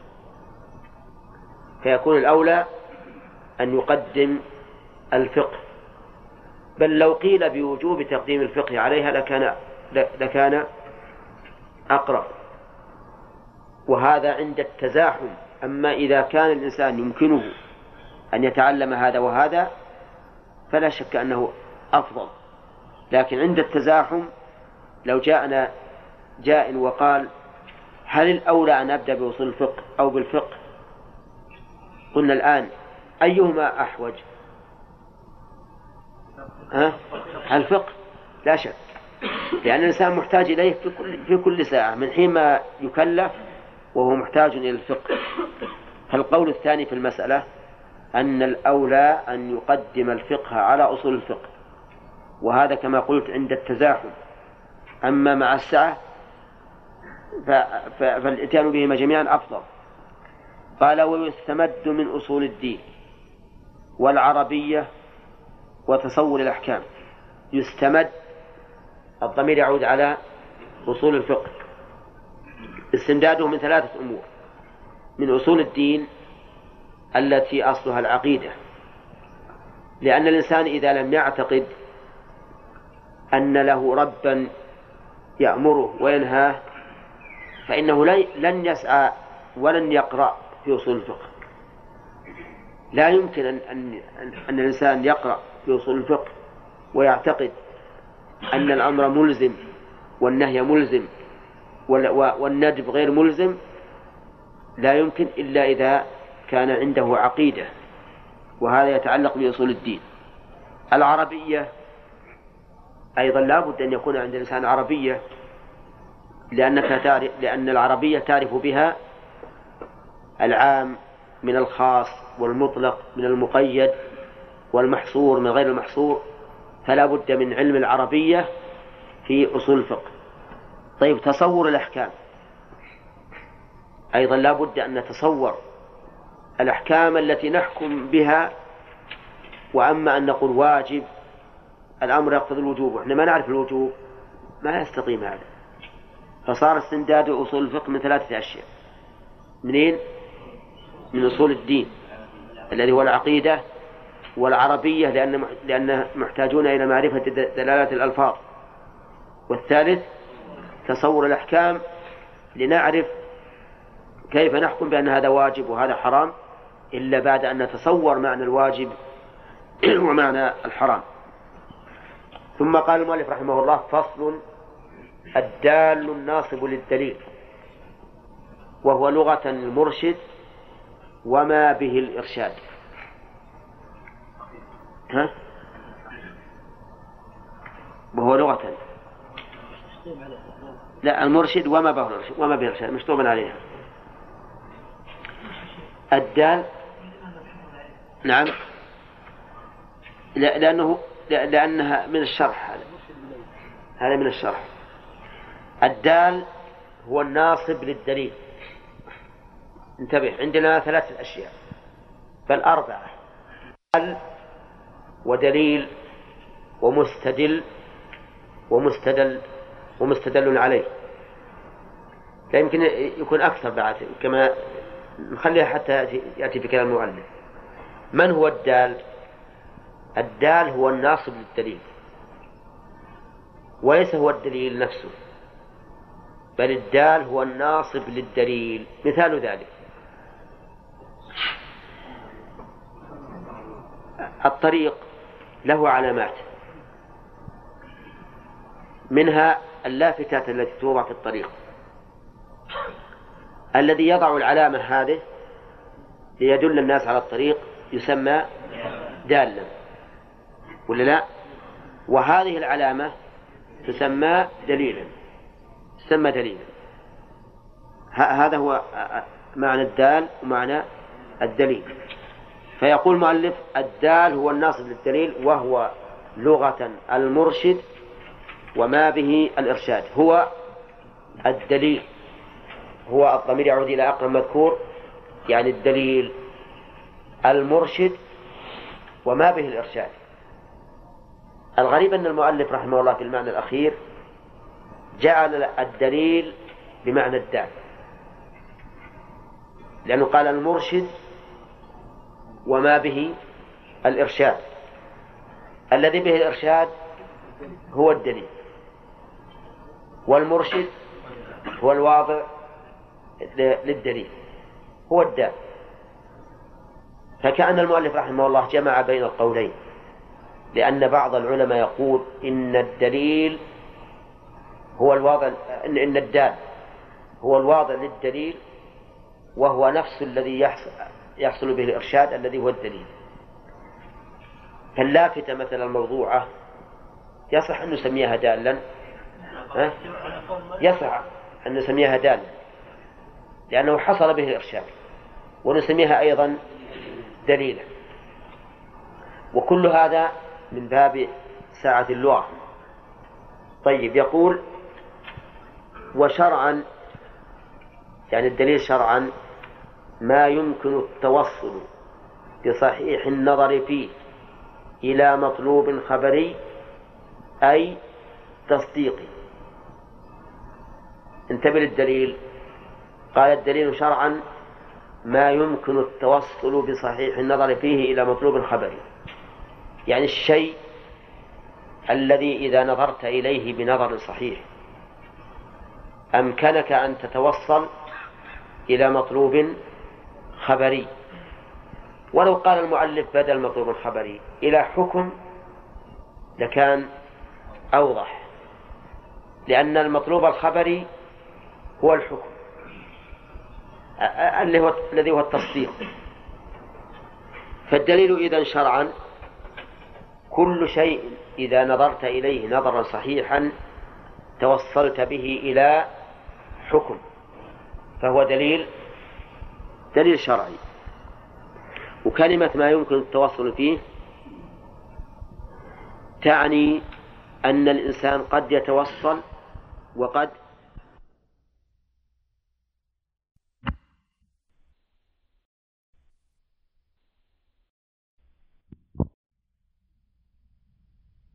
فيكون الأولى أن يقدم الفقه. بل لو قيل بوجوب تقديم الفقه عليها لكان لكان أقرب. وهذا عند التزاحم. أما إذا كان الإنسان يمكنه أن يتعلم هذا وهذا فلا شك أنه أفضل. لكن عند التزاحم لو جاءنا جاء وقال هل الأولى أن أبدأ بوصول الفقه أو بالفقه؟ قلنا الآن أيهما أحوج؟ ها؟ الفقه. لا شك. لأن الإنسان محتاج إليه في كل, في كل ساعة من حين ما يكلف وهو محتاج إلى الفقه. فالقول الثاني في المسألة أن الأولى أن يقدم الفقه على أصول الفقه وهذا كما قلت عند التزاحم. أما مع السعة فالإتيان بهما جميعا أفضل. قال ويستمد من أصول الدين والعربية وتصور الأحكام. يستمد الضمير يعود على أصول الفقه. استمداده من ثلاثة أمور من أصول الدين التي أصلها العقيدة. لأن الإنسان إذا لم يعتقد أن له ربا يأمره وينهاه فإنه لن يسعى ولن يقرأ في أصول الفقه. لا يمكن أن, أن, أن الإنسان يقرأ في أصول الفقه ويعتقد أن الأمر ملزم والنهي ملزم والندب غير ملزم. لا يمكن إلا إذا كان عنده عقيدة وهذا يتعلق بأصول الدين. العربية أيضا لا بد أن يكون عند الإنسان عربية لأنك تعرف لأن العربية تعرف بها العام من الخاص والمطلق من المقيد والمحصور من غير المحصور فلا بد من علم العربية في أصول الفقه. طيب تصور الأحكام. أيضا لا بد أن نتصور الأحكام التي نحكم بها وأما أن نقول واجب الأمر يقتضي الوجوب وإحنا ما نعرف الوجوب ما يستقيم هذا. فصار استمداد أصول الفقه من ثلاثة أشياء. منين؟ من أصول الدين الذي هو العقيدة والعربية لأن لأن محتاجون إلى معرفة دلالات الألفاظ. والثالث تصور الأحكام لنعرف كيف نحكم بأن هذا واجب وهذا حرام. إلا بعد أن نتصور معنى الواجب (clears throat) ومعنى الحرام. ثم قال المؤلف رحمه الله فصل الدال الناصب للدليل وهو لغة المرشد وما به الإرشاد. ها؟ وهو لغة. لا المرشد وما به الإرشاد وما به الإرشاد مشطوبا عليها. الدال نعم. لأنه لأنها من الشرح هذا. هذا من الشرح. الدال هو الناصب للدليل. انتبه عندنا ثلاثة أشياء. بل أربعة دال ودليل ومستدل ومستدل ومستدل عليه. لا يمكن يكون أكثر بعد كما نخليها حتى يأتي, يأتي في كلام المؤلف. من هو الدال؟ الدال هو الناصب للدليل وليس هو الدليل نفسه بل الدال هو الناصب للدليل. مثال ذلك. الطريق له علامات منها اللافتات التي توضع في الطريق. الذي يضع العلامة هذه ليدل الناس على الطريق يسمى دالا ولا لا؟ وهذه العلامة تسمى دليلا تسمى دليلا. هذا هو معنى الدال ومعنى الدليل. فيقول المؤلف الدال هو الناصب للدليل وهو لغة المرشد وما به الإرشاد. هو الدليل هو الضمير يعود إلى أقرب مذكور يعني الدليل. المرشد وما به الإرشاد. الغريب أن المؤلف رحمه الله في المعنى الأخير جعل الدليل بمعنى الدال. لأنه قال المرشد وما به الإرشاد. الذي به الإرشاد هو الدليل. والمرشد هو الواضع للدليل. هو الدال. فكأن المؤلف رحمه الله جمع بين القولين لأن بعض العلماء يقول إن الدليل هو الواضع إن الدال هو الواضع للدليل وهو نفس الذي يحصل, يحصل به الإرشاد الذي هو الدليل. فاللافتة مثلا الموضوعة يصح أن نسميها دالا يصح أن نسميها دالا لأنه حصل به الإرشاد ونسميها أيضا دليلا. وكل هذا من باب سعة اللغة. طيب يقول وشرعا يعني الدليل شرعا ما يمكن التوصل بصحيح النظر فيه إلى مطلوب خبري أي تصديقي. انتبه للدليل. قال الدليل شرعا ما يمكن التوصل بصحيح النظر فيه إلى مطلوب خبري يعني الشيء الذي إذا نظرت إليه بنظر صحيح أمكنك أن تتوصل إلى مطلوب خبري. ولو قال المؤلف بدل مطلوب الخبري إلى حكم لكان أوضح لأن المطلوب الخبري هو الحكم. هو الذي هو التصديق. فالدليل إذا شرعا كل شيء إذا نظرت إليه نظرا صحيحا توصلت به إلى حكم. فهو دليل دليل شرعي. وكلمة ما يمكن التوصل فيه تعني أن الإنسان قد يتوصل وقد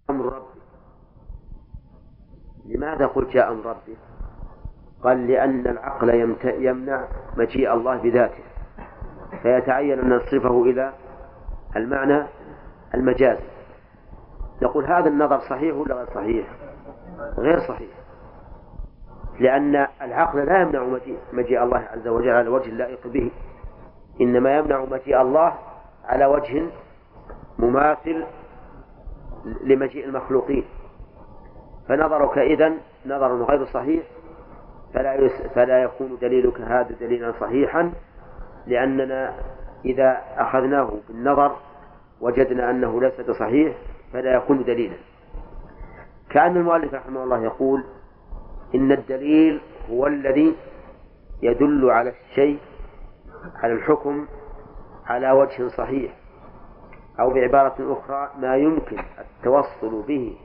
أمر ربي لماذا قلت جاء أمر ربي؟ قال لأن العقل يمنع مجيء الله بذاته. فيتعين أن نصرفه إلى المعنى المجازي نقول هذا النظر صحيح ولا غير صحيح؟ غير صحيح. لأن العقل لا يمنع مجيء الله عز وجل على وجه اللائق به. إنما يمنع مجيء الله على وجه مماثل لمجيء المخلوقين. فنظرك إذن نظر غير صحيح فلا يس فلا يكون دليلك هذا دليلا صحيحا لأننا إذا أخذناه بالنظر وجدنا أنه ليس بصحيح فلا يكون دليلا. كأن المؤلف رحمه الله يقول إن الدليل هو الذي يدل على الشيء على الحكم على وجه صحيح أو بعبارة أخرى ما يمكن التوصل به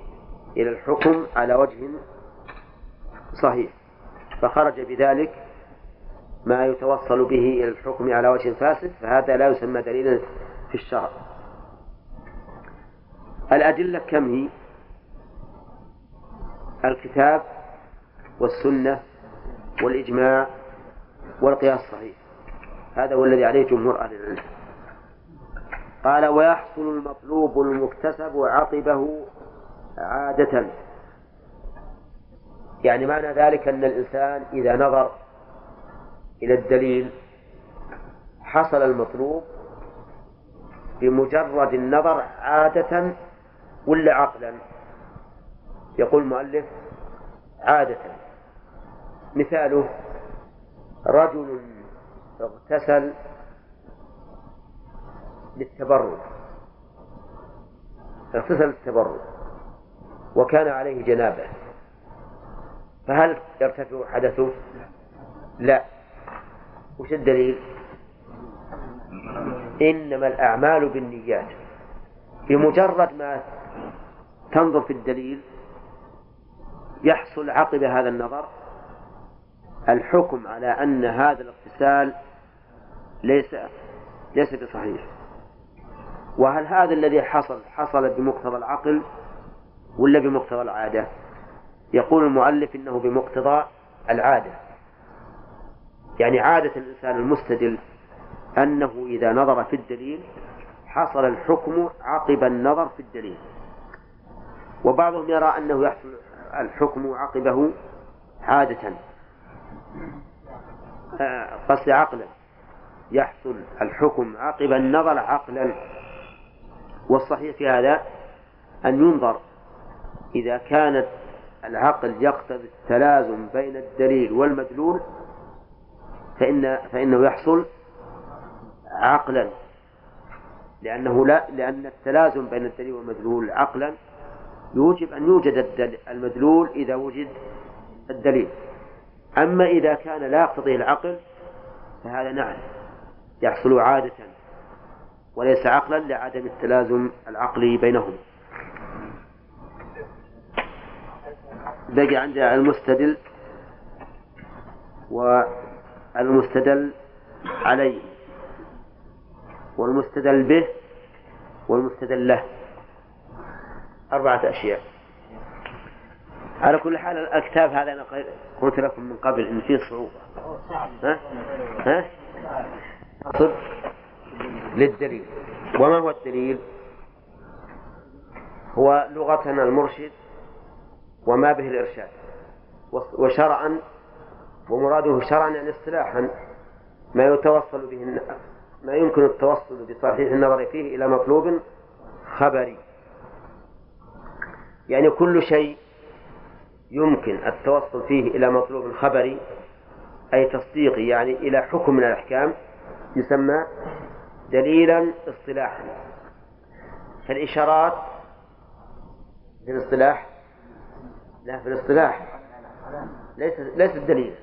إلى الحكم على وجه صحيح. فخرج بذلك ما يتوصل به إلى الحكم على وجه فاسد فهذا لا يسمى دليلا في الشرع. الأدلة كم هي؟ الكتاب والسنة والإجماع والقياس الصحيح. هذا هو الذي عليه جمهور أهل العلم. قال ويحصل المطلوب المكتسب عقبه عادة. يعني معنى ذلك أن الإنسان إذا نظر إلى الدليل حصل المطلوب بمجرد النظر عادة ولا عقلا؟ يقول المؤلف عادة. مثاله رجل اغتسل للتبرد اغتسل للتبرد وكان عليه جنابة. فهل يرتفع حدثه؟ لا. وش الدليل؟ إنما الأعمال بالنيات. بمجرد ما تنظر في الدليل يحصل عقب هذا النظر الحكم على أن هذا الاغتسال ليس ليس بصحيح. وهل هذا الذي حصل حصل بمقتضى العقل؟ ولا بمقتضى العادة؟ يقول المؤلف إنه بمقتضى العادة. يعني عادة الإنسان المستدل أنه إذا نظر في الدليل حصل الحكم عقب النظر في الدليل. وبعضهم يرى أنه يحصل الحكم عقبه عادة. آه، قصد عقلا. يحصل الحكم عقب النظر عقلا. والصحيح في هذا أن ينظر إذا كانت العقل يقتضي التلازم بين الدليل والمدلول فإن فإنه يحصل عقلا. لأنه لا لأن التلازم بين الدليل والمدلول عقلا يوجب أن يوجد المدلول إذا وجد الدليل. أما إذا كان لا يقتضيه العقل فهذا نعم يحصل عادة وليس عقلا لعدم التلازم العقلي بينهما بقي عندنا المستدل والمستدل عليه والمستدل به والمستدل له أربعة أشياء على كل حال الكتاب هذا أنا قلت لكم من قبل إن فيه صعوبة ها؟ ها؟ صدق للدليل وما هو الدليل؟ هو لغة المرشد وما به الإرشاد. وشرعا ومراده شرعا يعني اصطلاحا ما يتوصل به ما يمكن التوصل بصحيح النظر فيه إلى مطلوب خبري. يعني كل شيء يمكن التوصل فيه إلى مطلوب خبري أي تصديقي يعني إلى حكم من الأحكام يسمى دليلا اصطلاحا. فالإشارات في الاصطلاح لا في الاصطلاح. ليس ليس دليل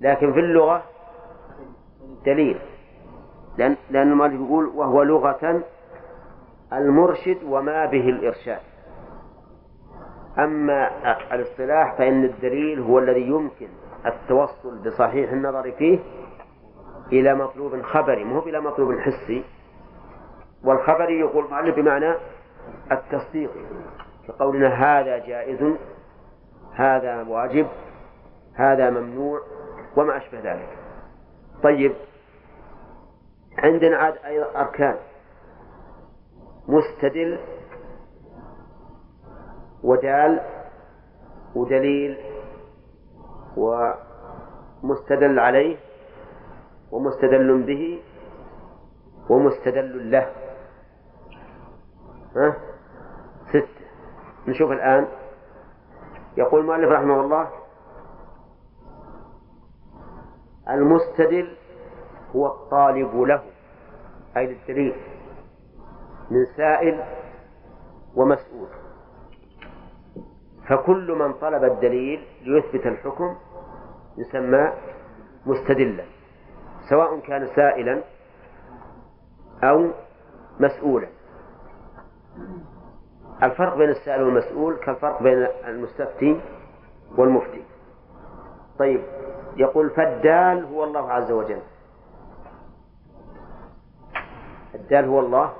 لكن في اللغة دليل. لأن لأن المؤلف يقول وهو لغة المرشد وما به الإرشاد. أما الاصطلاح فإن الدليل هو الذي يمكن التوصل بصحيح النظر فيه إلى مطلوب خبري. مو إلى مطلوب حسي. والخبري يقول المؤلف بمعنى التصديق. كقولنا هذا جائز هذا واجب هذا ممنوع وما أشبه ذلك. طيب عندنا عاد أيضا أركان مستدل ودال ودليل ومستدل عليه ومستدل به ومستدل له. ها؟ ستة نشوف الآن. يقول المؤلف رحمه الله المستدل هو الطالب له أي للدليل من سائل ومسؤول. فكل من طلب الدليل ليثبت الحكم يسمى مستدلا سواء كان سائلا أو مسؤولا. الفرق بين السائل والمسؤول كالفرق بين المستفتي والمفتي. طيب يقول فالدال هو الله عز وجل. الدال هو الله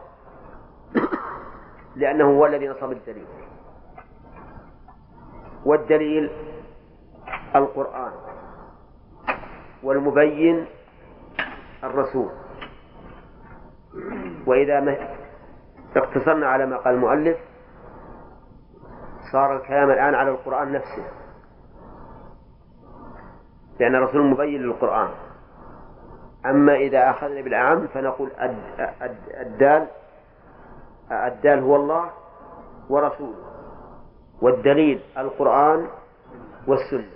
(coughs) لأنه هو الذي نصب الدليل. والدليل القرآن والمبين الرسول. وإذا اقتصرنا على ما قال المؤلف صار الكلام الآن على القرآن نفسه. لأن الرسول مبين للقرآن. أما إذا أخذنا بالأعم فنقول الدال الدال هو الله ورسوله. والدليل القرآن والسنة.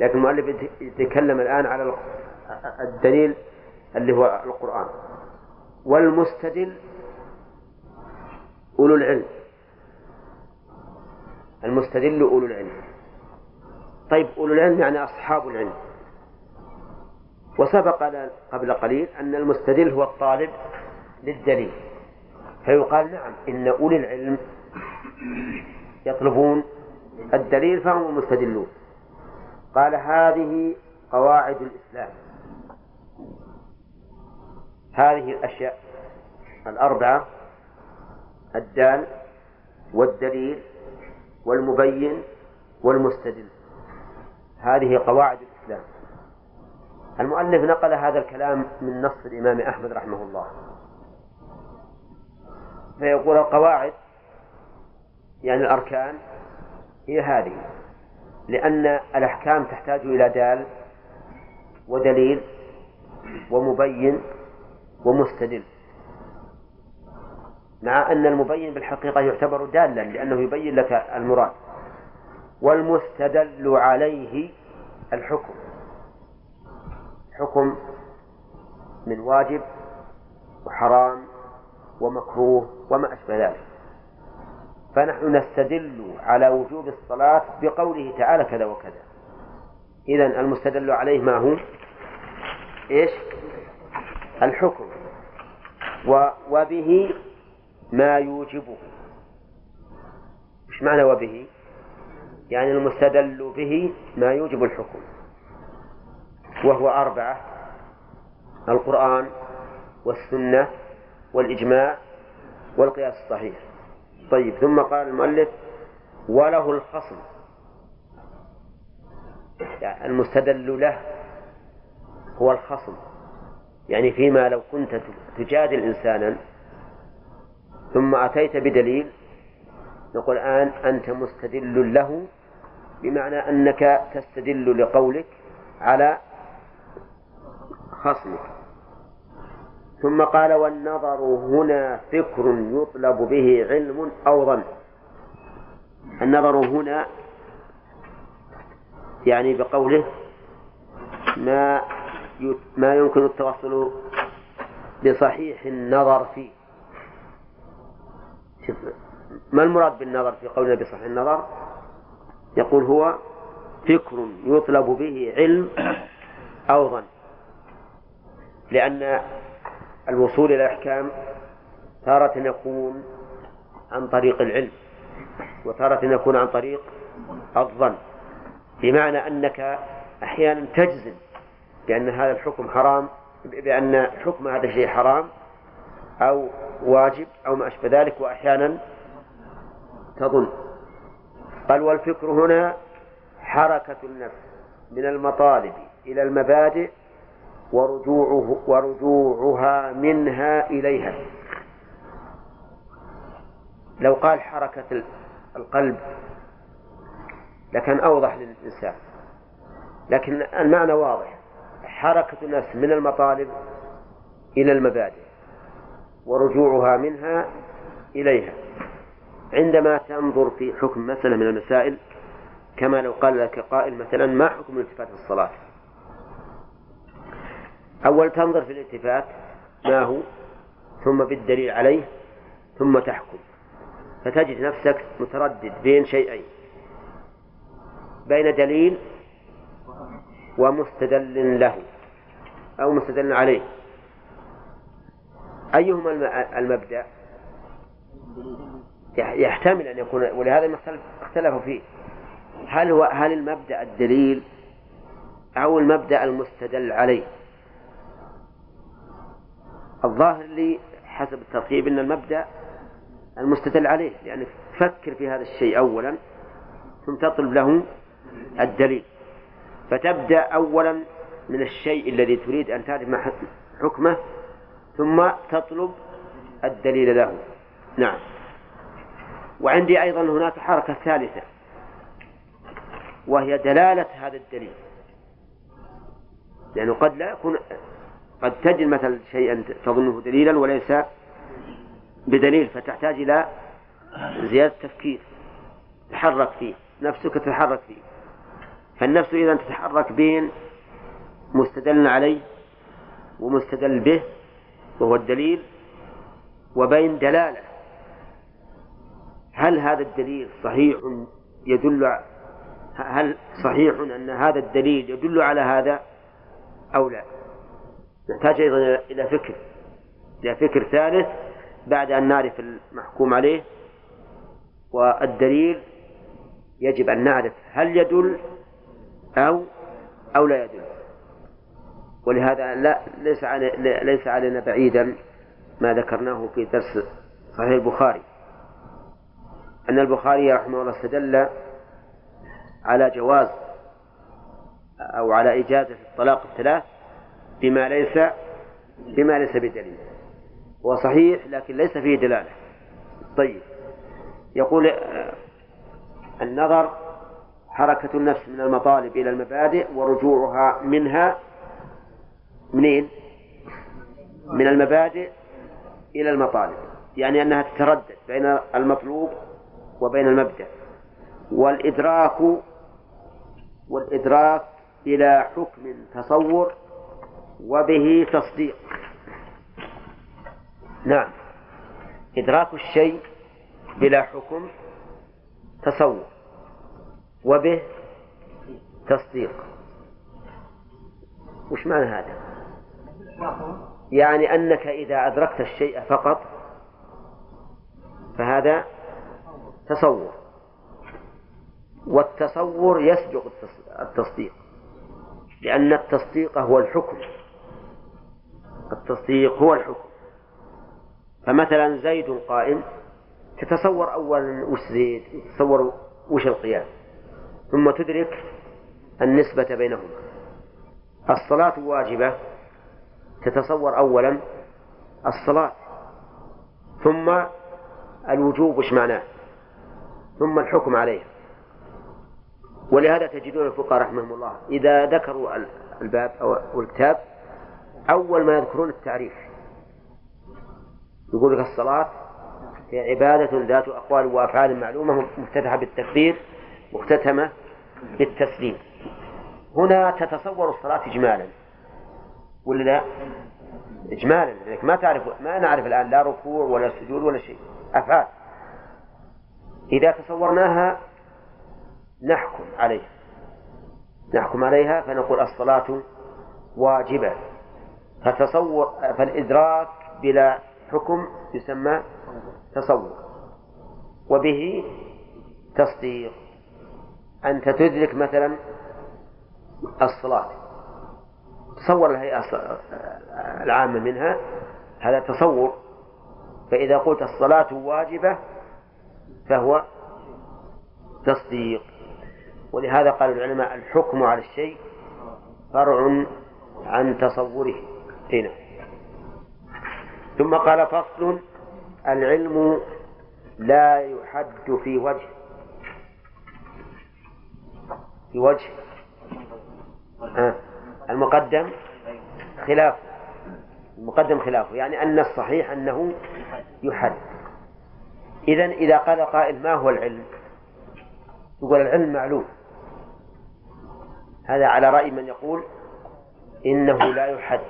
لكن المؤلف يتكلم الآن على الدليل اللي هو القرآن. والمستدل أولو العلم. المستدل أولو العلم. طيب أولو العلم يعني أصحاب العلم. وسبق قبل قليل أن المستدل هو الطالب للدليل. فيقال نعم إن أولي العلم يطلبون الدليل فهم المستدلون. قال هذه قواعد الإسلام. هذه الأشياء الأربعة الدال والدليل والمبين والمستدل. هذه قواعد الإسلام. المؤلف نقل هذا الكلام من نص الإمام أحمد رحمه الله. فيقول القواعد يعني الأركان هي هذه. لأن الأحكام تحتاج إلى دال ودليل ومبين ومستدل. مع أن المبين بالحقيقة يعتبر دالا لأنه يبين لك المراد. والمستدل عليه الحكم. حكم من واجب وحرام ومكروه وما أشبه ذلك. فنحن نستدل على وجوب الصلاة بقوله تعالى كذا وكذا. إذا المستدل عليه ما هو؟ إيش؟ الحكم. وبه ما يوجبه. إيش معنى وبه؟ يعني المستدل به ما يوجب الحكم. وهو أربعة القرآن والسنة والإجماع والقياس الصحيح. طيب ثم قال المؤلف وله الخصم. يعني المستدل له هو الخصم. يعني فيما لو كنت تجادل إنسانا ثم أتيت بدليل نقول الآن أنت مستدل له بمعنى أنك تستدل لقولك على خصمك. ثم قال والنظر هنا فكر يطلب به علم أو ظن. النظر هنا يعني بقوله ما ما يمكن التوصل بصحيح النظر فيه. ما المراد بالنظر في قولنا بصحيح النظر يقول هو فكر يطلب به علم أو ظن. لأن الوصول إلى الأحكام تارة يكون عن طريق العلم وتارة يكون عن طريق الظن. بمعنى أنك أحيانا تجزم بأن هذا الحكم حرام بأن حكم هذا الشيء حرام أو واجب أو ما أشبه ذلك وأحيانا تظن. قال والفكر هنا حركة النفس من المطالب إلى المبادئ ورجوعه ورجوعها منها إليها. لو قال حركة القلب لكان أوضح للإنسان. لكن المعنى واضح. حركة النفس من المطالب إلى المبادئ. ورجوعها منها إليها. عندما تنظر في حكم مسألة من المسائل كما لو قال لك قائل مثلا ما حكم الالتفات في الصلاة؟ أول تنظر في الالتفات ما هو؟ ثم بالدليل عليه ثم تحكم. فتجد نفسك متردد بين شيئين. بين دليل ومستدل له أو مستدل عليه. أيهما المبدأ؟ يحتمل أن يكون ولهذا اختلفوا فيه. هل هو هل المبدأ الدليل أو المبدأ المستدل عليه؟ الظاهر لي حسب الترتيب أن المبدأ المستدل عليه لأنك فكر في هذا الشيء أولا ثم تطلب له الدليل. فتبدأ أولا من الشيء الذي تريد أن تعرف حكمه ثم تطلب الدليل له. نعم. وعندي أيضا هناك حركة ثالثة وهي دلالة هذا الدليل. لأنه قد لا يكون قد تجد مثلا شيئا تظنه دليلا وليس بدليل فتحتاج إلى زيادة تفكير تحرك فيه نفسك تتحرك فيه. فالنفس إذا تتحرك بين مستدل عليه ومستدل به وهو الدليل وبين دلالة. هل هذا الدليل صحيح يدل هل صحيح أن هذا الدليل يدل على هذا أو لا؟ نحتاج أيضا إلى فكر. إلى فكر ثالث بعد أن نعرف المحكوم عليه. والدليل يجب أن نعرف هل يدل أو أو لا يدل. ولهذا لا ليس ليس علينا بعيدا ما ذكرناه في درس صحيح البخاري. أن البخاري رحمه الله استدل على جواز أو على إجازة الطلاق الثلاث بما ليس بما ليس بدليل. هو صحيح لكن ليس فيه دلالة. طيب. يقول النظر حركة النفس من المطالب إلى المبادئ ورجوعها منها منين؟ من المبادئ إلى المطالب. يعني أنها تتردد بين المطلوب وبين المبدأ. والإدراك والإدراك إلى حكم تصور وبه تصديق. نعم. إدراك الشيء بلا حكم تصور وبه تصديق. وش معنى هذا؟ يعني أنك إذا أدركت الشيء فقط فهذا تصور. والتصور يسبق التصديق لأن التصديق هو الحكم. التصديق هو الحكم. فمثلا زيد قائم تتصور أولا وش زيد تتصور وش القيام ثم تدرك النسبة بينهما. الصلاة واجبة تتصور أولا الصلاة ثم الوجوب وش معناه ثم الحكم عليه. ولهذا تجدون الفقهاء رحمهم الله إذا ذكروا الباب أو الكتاب أول ما يذكرون التعريف. يقول لك الصلاة هي عبادة ذات أقوال وأفعال معلومة مفتتحة بالتكبير مختتمة بالتسليم. هنا تتصور الصلاة إجمالا. ولا لا؟ إجمالا لأنك ما تعرف ما نعرف الآن لا ركوع ولا سجود ولا شيء. أفعال. إذا تصورناها نحكم عليها. نحكم عليها فنقول الصلاة واجبة. فتصور فالإدراك بلا حكم يسمى تصور. وبه تصديق. أنت تدرك مثلا الصلاة. تصور الهيئة العامة منها هذا تصور فإذا قلت الصلاة واجبة فهو تصديق. ولهذا قال العلماء الحكم على الشيء فرع عن تصوره. هنا ثم قال فصل العلم لا يحد في وجه في وجه. آه. المقدم خلاف. المقدم خلافه يعني أن الصحيح أنه يحد إذا إذا قال قائل ما هو العلم؟ يقول العلم معلوم. هذا على رأي من يقول إنه لا يحد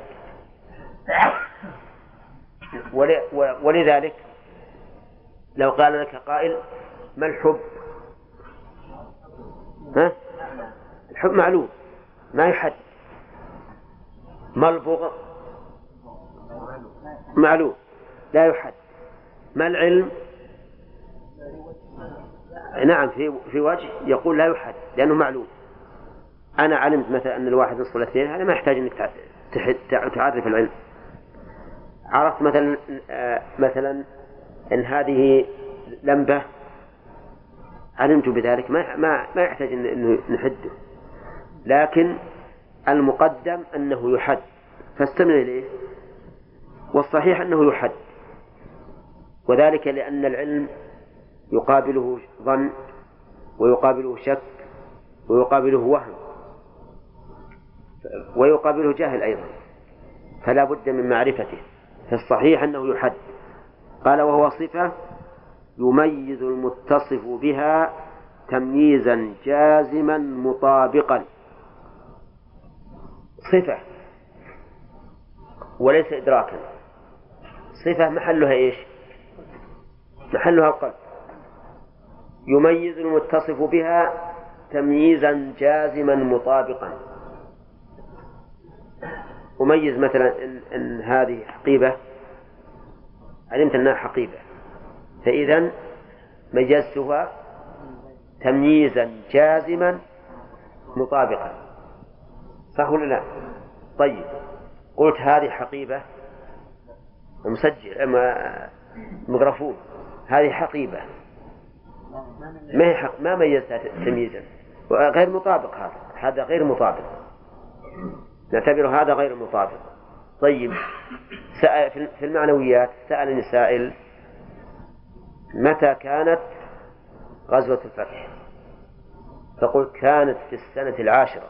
ولذلك لو قال لك قائل ما الحب؟ ها؟ الحب معلوم ما يحد البغض معلوم. لا يحد. ما العلم؟ نعم في في وجه يقول لا يحد لأنه معلوم. أنا علمت مثلا أن الواحد نصف الاثنين هذا ما يحتاج أنك تعرف العلم. عرفت مثلا مثلا أن هذه لمبة علمت بذلك ما ما ما يحتاج أنه نحده. لكن المقدم أنه يحد. فاستمع إليه. والصحيح أنه يحد. وذلك لأن العلم يقابله ظن ويقابله شك ويقابله وهم ويقابله جاهل أيضا. فلا بد من معرفته. فالصحيح أنه يحد. قال وهو صفة يميز المتصف بها تمييزا جازما مطابقا. صفة. وليس إدراكا. صفة محلها إيش؟ محلها القلب. يميز المتصف بها تمييزا جازما مطابقا. أميز مثلا إن, إن هذه حقيبة. علمت أنها حقيبة. فإذا ميزتها تمييزا جازما مطابقا. صح ولا لا؟ طيب قلت هذه حقيبة مسجل مغرفون هذه حقيبة. ما هي حق ما ميزتها تمييزا؟ غير مطابق هذا. هذا غير مطابق. نعتبر هذا غير مطابق. طيب سأل في المعنويات سألني سائل متى كانت غزوة الفتح؟ فقلت كانت في السنة العاشرة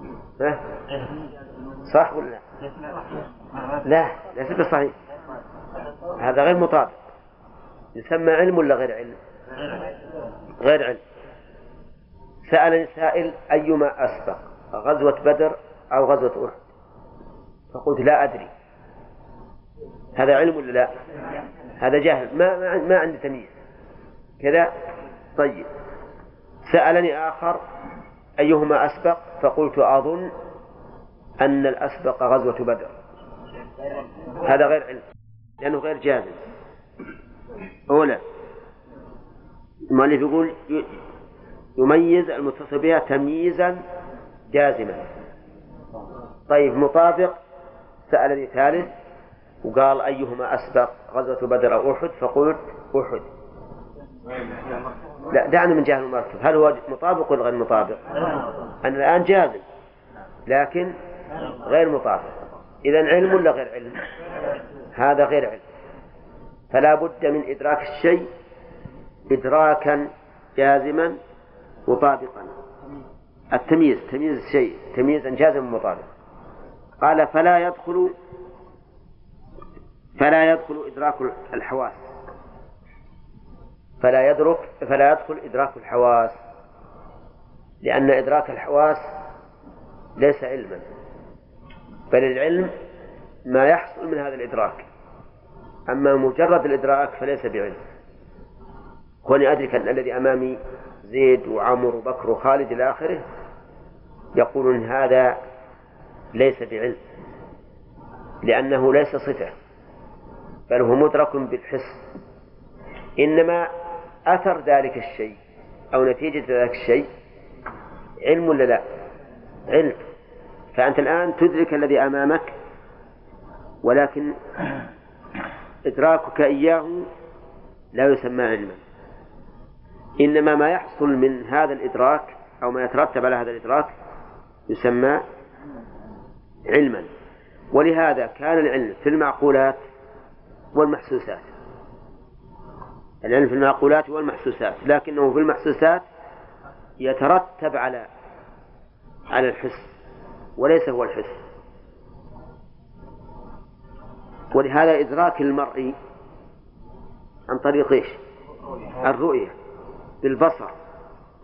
ها؟ صح ولا لا؟ لا ليس بصحيح. هذا غير مطابق. يسمى علم ولا غير علم؟ غير علم. سألني سائل أيما أسبق غزوة بدر أو غزوة أحد؟ فقلت لا أدري. هذا علم ولا لا؟ هذا جهل. ما ما عندي تمييز. كذا؟ طيب. سألني آخر. أيهما أسبق؟ فقلت أظن أن الأسبق غزوة بدر. هذا غير علم لأنه غير جازم. أولى المؤلف يقول يميز المتصل بها تمييزا جازما. طيب مطابق سألني ثالث وقال أيهما أسبق غزوة بدر أو أحد؟ فقلت أحد. لا دعنا من جهة المركب. هل هو مطابق ولا غير مطابق؟ أنا الآن جازم لكن غير مطابق. إذا علم ولا غير علم؟ هذا غير علم. فلا بد من إدراك الشيء إدراكا جازما مطابقا. التمييز تمييز الشيء تمييزا جازما مطابقا قال فلا يدخل فلا يدخل إدراك الحواس. فلا يدرك فلا يدخل إدراك الحواس لأن إدراك الحواس ليس علما بل العلم ما يحصل من هذا الإدراك. أما مجرد الإدراك فليس بعلم. كوني أدرك أن الذي أمامي زيد وعمر وبكر وخالد إلى آخره يقولون هذا ليس بعلم لأنه ليس صفة بل هو مدرك بالحس. إنما أثر ذلك الشيء أو نتيجة ذلك الشيء؟ علم ولا لا؟ علم. فأنت الآن تدرك الذي أمامك ولكن إدراكك إياه لا يسمى علما. إنما ما يحصل من هذا الإدراك أو ما يترتب على هذا الإدراك يسمى علما. ولهذا كان العلم في المعقولات والمحسوسات. العلم في المعقولات والمحسوسات لكنه في المحسوسات يترتب على على الحس وليس هو الحس. ولهذا إدراك المرء عن طريق إيش؟ الرؤية بالبصر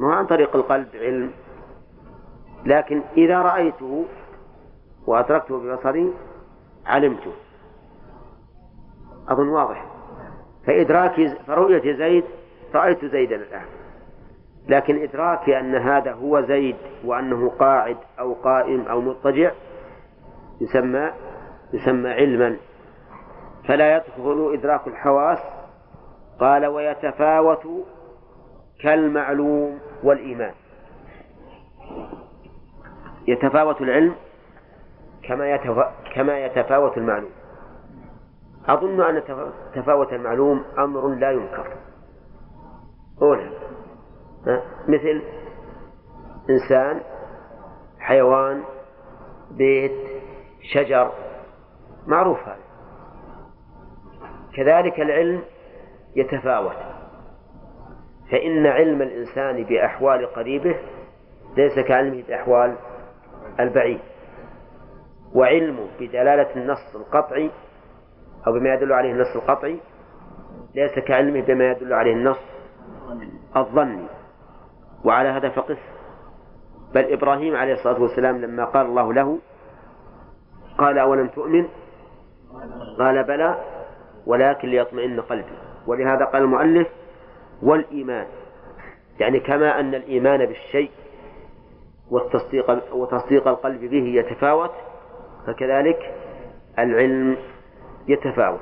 مو عن طريق القلب علم. لكن إذا رأيته وأدركته ببصري علمته. أظن واضح. فإدراكي فرؤية زيد رأيت زيدا الآن. لكن إدراكي أن هذا هو زيد وأنه قاعد أو قائم أو مضطجع يسمى يسمى علما. فلا يدخل إدراك الحواس. قال ويتفاوت كالمعلوم والإيمان. يتفاوت العلم كما كما يتفاوت المعلوم. أظن أن تفاوت المعلوم أمر لا ينكر. أولا مثل إنسان حيوان بيت شجر معروف هذا. كذلك العلم يتفاوت. فإن علم الإنسان بأحوال قريبه ليس كعلمه بأحوال البعيد. وعلمه بدلالة النص القطعي أو بما يدل عليه النص القطعي ليس كعلمه بما يدل عليه النص الظني. وعلى هذا فقس. بل إبراهيم عليه الصلاة والسلام لما قال الله له قال أولم تؤمن؟ قال بلى ولكن ليطمئن قلبي. ولهذا قال المؤلف والإيمان. يعني كما أن الإيمان بالشيء والتصديق وتصديق القلب به يتفاوت فكذلك العلم يتفاوت.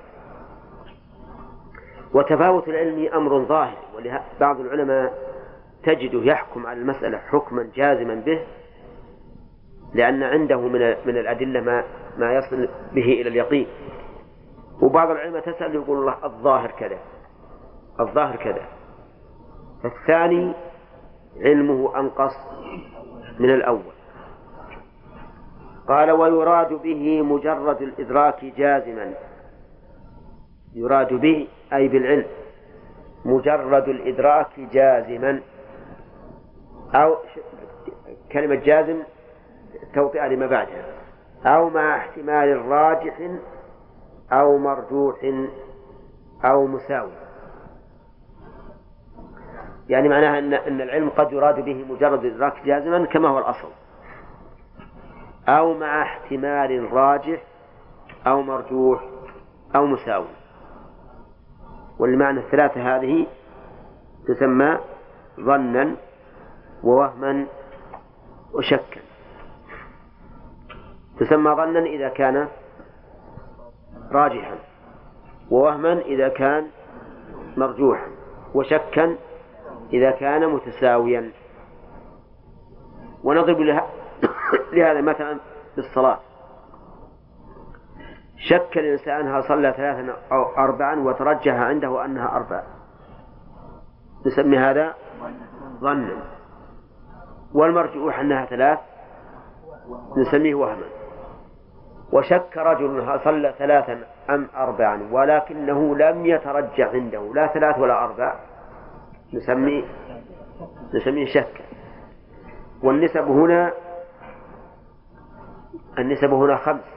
وتفاوت العلم أمر ظاهر ولبعض العلماء تجده يحكم على المسألة حكما جازما به لأن عنده من من الأدلة ما ما يصل به إلى اليقين. وبعض العلماء تسأل يقول الله الظاهر كذا الظاهر كذا. الثاني علمه أنقص من الأول. قال ويراد به مجرد الإدراك جازما. يراد به أي بالعلم مجرد الإدراك جازما. أو كلمة جازم توطئة لما بعدها. أو مع احتمال راجح أو مرجوح أو مساوي. يعني معناها أن أن العلم قد يراد به مجرد إدراك جازما كما هو الأصل. أو مع احتمال راجح أو مرجوح أو مساوي. والمعنى الثلاثة هذه تسمى ظنا ووهما وشكا. تسمى ظنا إذا كان راجحا ووهما إذا كان مرجوحا وشكا إذا كان متساويا. ونضرب (coughs) لهذا مثلا بالصلاة. شك الإنسان هل صلى ثلاثا أو أربعا وترجح عنده أنها أربع. نسمي هذا ظنا. والمرجوح أنها ثلاث. نسميه وهما. وشك رجل هل صلى ثلاثا أم أربعا ولكنه لم يترجح عنده. لا ثلاث ولا أربع. نسميه نسميه شك. والنسب هنا النسب هنا خمس.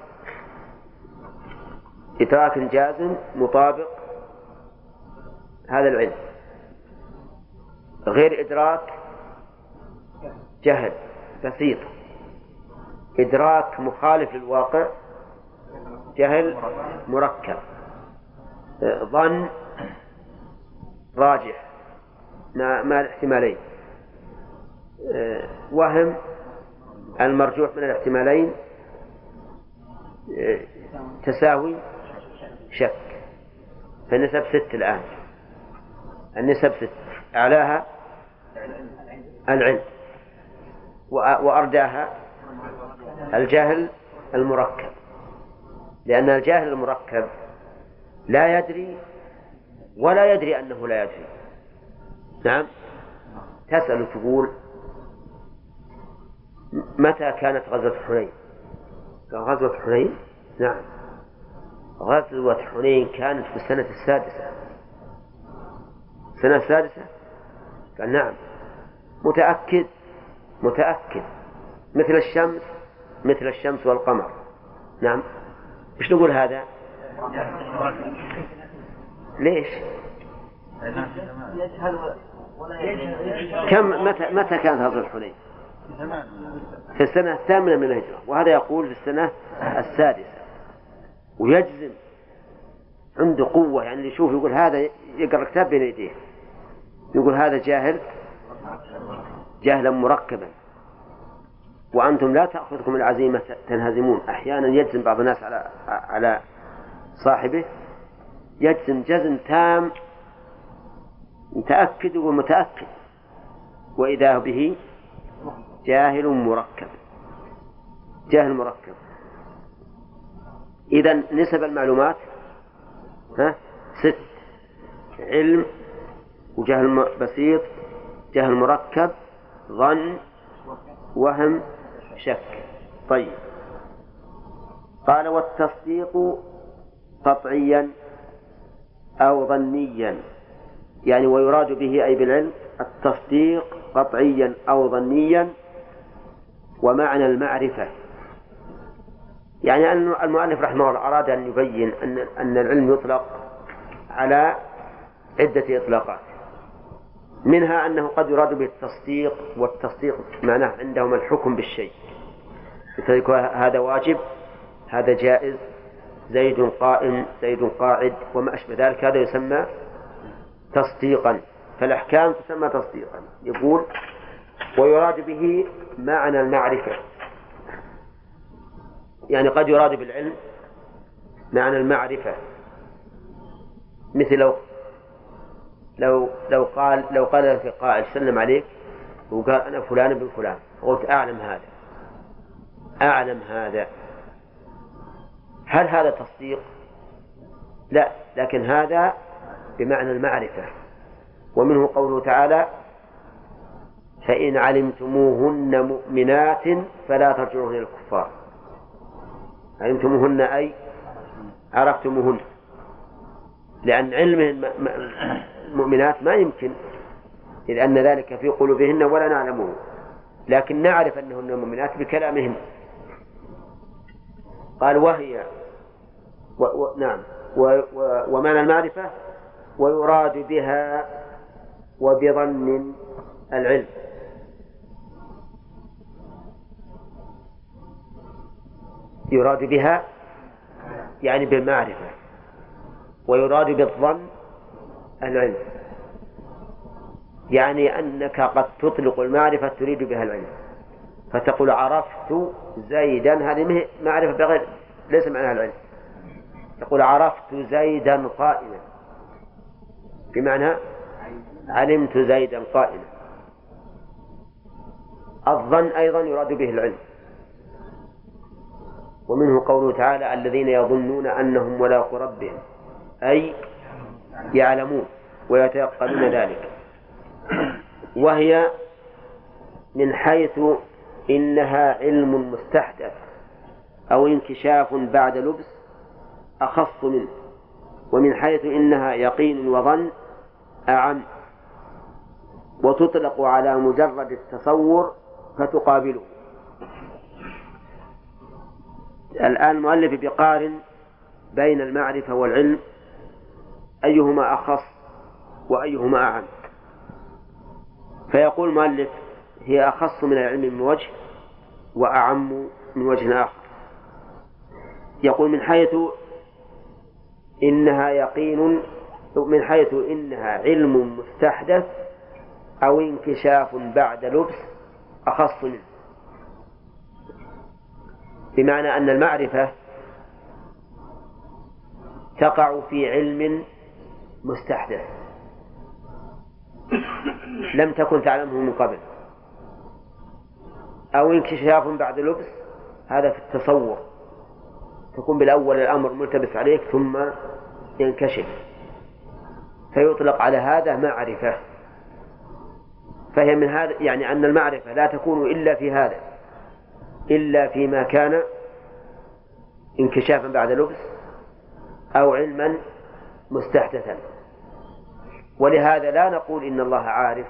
إدراك جازم مطابق هذا العلم. غير إدراك جهل بسيط. إدراك مخالف للواقع جهل مركب. ظن راجح مع الاحتمالين. وهم المرجوح من الاحتمالين. تساوي شك. فالنسب ست الآن. النسب ست. أعلاها العلم. وأرداها الجهل المركب. لأن الجاهل المركب لا يدري ولا يدري أنه لا يدري. نعم؟ تسأل تقول متى كانت غزوة حنين؟ غزوة حنين؟ نعم. غزوة حنين كانت في السنة السادسة السنة السادسة؟ قال نعم متأكد متأكد مثل الشمس مثل الشمس والقمر نعم إيش نقول هذا؟ ليش؟ كم متى متى كانت غزوة حنين؟ في السنة الثامنة من الهجرة وهذا يقول في السنة السادسة ويجزم. عنده قوة يعني اللي يشوف يقول هذا يقرأ كتاب بين يديه. يقول هذا جاهل جهلا مركبا. وأنتم لا تأخذكم العزيمة تنهزمون. أحيانا يجزم بعض الناس على على صاحبه. يجزم جزم تام متأكد ومتأكد. وإذا به جاهل مركب. جاهل مركب. إذا نسب المعلومات ها ست علم وجهل بسيط جهل مركب ظن وهم شك. طيب. قال والتصديق قطعيا أو ظنيا. يعني ويراد به أي بالعلم التصديق قطعيا أو ظنيا ومعنى المعرفة. يعني أن المؤلف رحمه الله أراد أن يبين أن أن العلم يطلق على عدة إطلاقات. منها أنه قد يراد به التصديق والتصديق معناه عندهم الحكم بالشيء. هذا واجب هذا جائز زيد قائم زيد قاعد وما أشبه ذلك. هذا يسمى تصديقا. فالأحكام تسمى تصديقا. يقول ويراد به معنى المعرفة. يعني قد يراد بالعلم معنى المعرفة. مثل لو لو لو قال لو قال لك قائل سلم عليك وقال أنا فلان بن فلان قلت أعلم هذا أعلم هذا. هل هذا تصديق؟ لا لكن هذا بمعنى المعرفة. ومنه قوله تعالى فإن علمتموهن مؤمنات فلا ترجعوهن إلى الكفار. علمتموهن أي؟ عرفتموهن. لأن علمهن المؤمنات ما يمكن إذ أن ذلك في قلوبهن ولا نعلمه. لكن نعرف أنهن مؤمنات بكلامهن. قال وهي و و نعم. و و ومعنى المعرفة؟ ويراد بها وبظن العلم. يراد بها يعني بالمعرفة ويراد بالظن العلم. يعني أنك قد تطلق المعرفة تريد بها العلم. فتقول عرفت زيدا هذه معرفة بغير ليس معناها العلم. تقول عرفت زيدا قائما بمعنى علمت زيدا قائما الظن أيضا يراد به العلم. ومنه قوله تعالى الذين يظنون أنهم ملاقو ربهم أي يعلمون ويتيقنون ذلك. وهي من حيث إنها علم مستحدث أو انكشاف بعد لبس أخص منه ومن حيث إنها يقين وظن أعم وتطلق على مجرد التصور فتقابله. الآن المؤلف بيقارن بين المعرفة والعلم أيهما أخص وأيهما أعم؟ فيقول المؤلف هي أخص من العلم من وجه وأعم من وجه آخر. يقول من حيث إنها يقين من حيث إنها علم مستحدث أو انكشاف بعد لبس أخص منه. بمعنى أن المعرفة تقع في علم مستحدث. لم تكن تعلمه من قبل. أو انكشاف بعد لبس هذا في التصور. تكون بالأول الأمر ملتبس عليك ثم ينكشف. فيطلق على هذا معرفة. فهي من هذا يعني أن المعرفة لا تكون إلا في هذا. إلا فيما كان انكشافا بعد لبس أو علما مستحدثا. ولهذا لا نقول إن الله عارف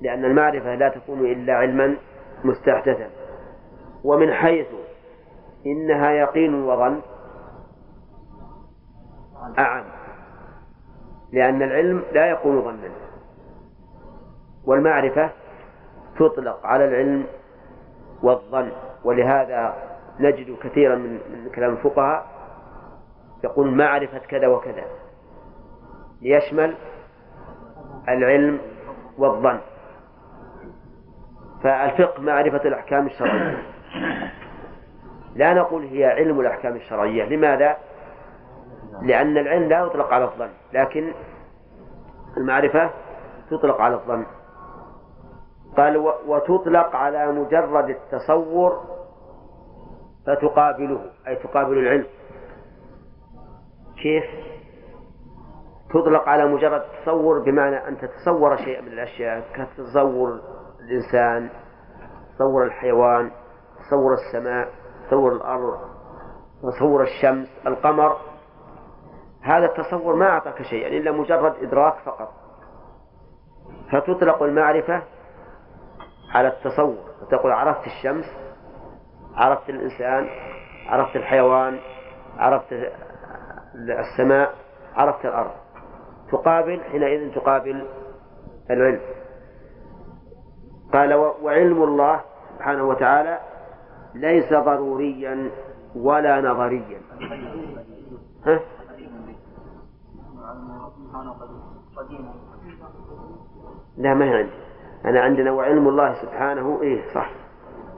لأن المعرفة لا تكون إلا علما مستحدثا. ومن حيث إنها يقين وظن أعم لأن العلم لا يكون ظنا. والمعرفة تطلق على العلم والظن ولهذا نجد كثيرا من كلام الفقهاء يقول معرفة كذا وكذا. ليشمل العلم والظن. فالفقه معرفة الأحكام الشرعية. لا نقول هي علم الأحكام الشرعية. لماذا؟ لأن العلم لا يطلق على الظن لكن المعرفة تطلق على الظن. قال وتطلق على مجرد التصور فتقابله أي تقابل العلم. كيف؟ تطلق على مجرد التصور بمعنى أن تتصور شيئا من الأشياء كتصور الإنسان تصور الحيوان تصور السماء تصور الأرض تصور الشمس القمر. هذا التصور ما أعطاك شيئا إلا مجرد إدراك فقط. فتطلق المعرفة على التصور. فتقول عرفت الشمس عرفت الإنسان عرفت الحيوان عرفت السماء عرفت الأرض. تقابل حينئذ تقابل العلم. قال وعلم الله سبحانه وتعالى ليس ضروريا ولا نظريا. ها؟ لا ما هي عندي. أنا عندنا وعلم الله سبحانه إيه صح.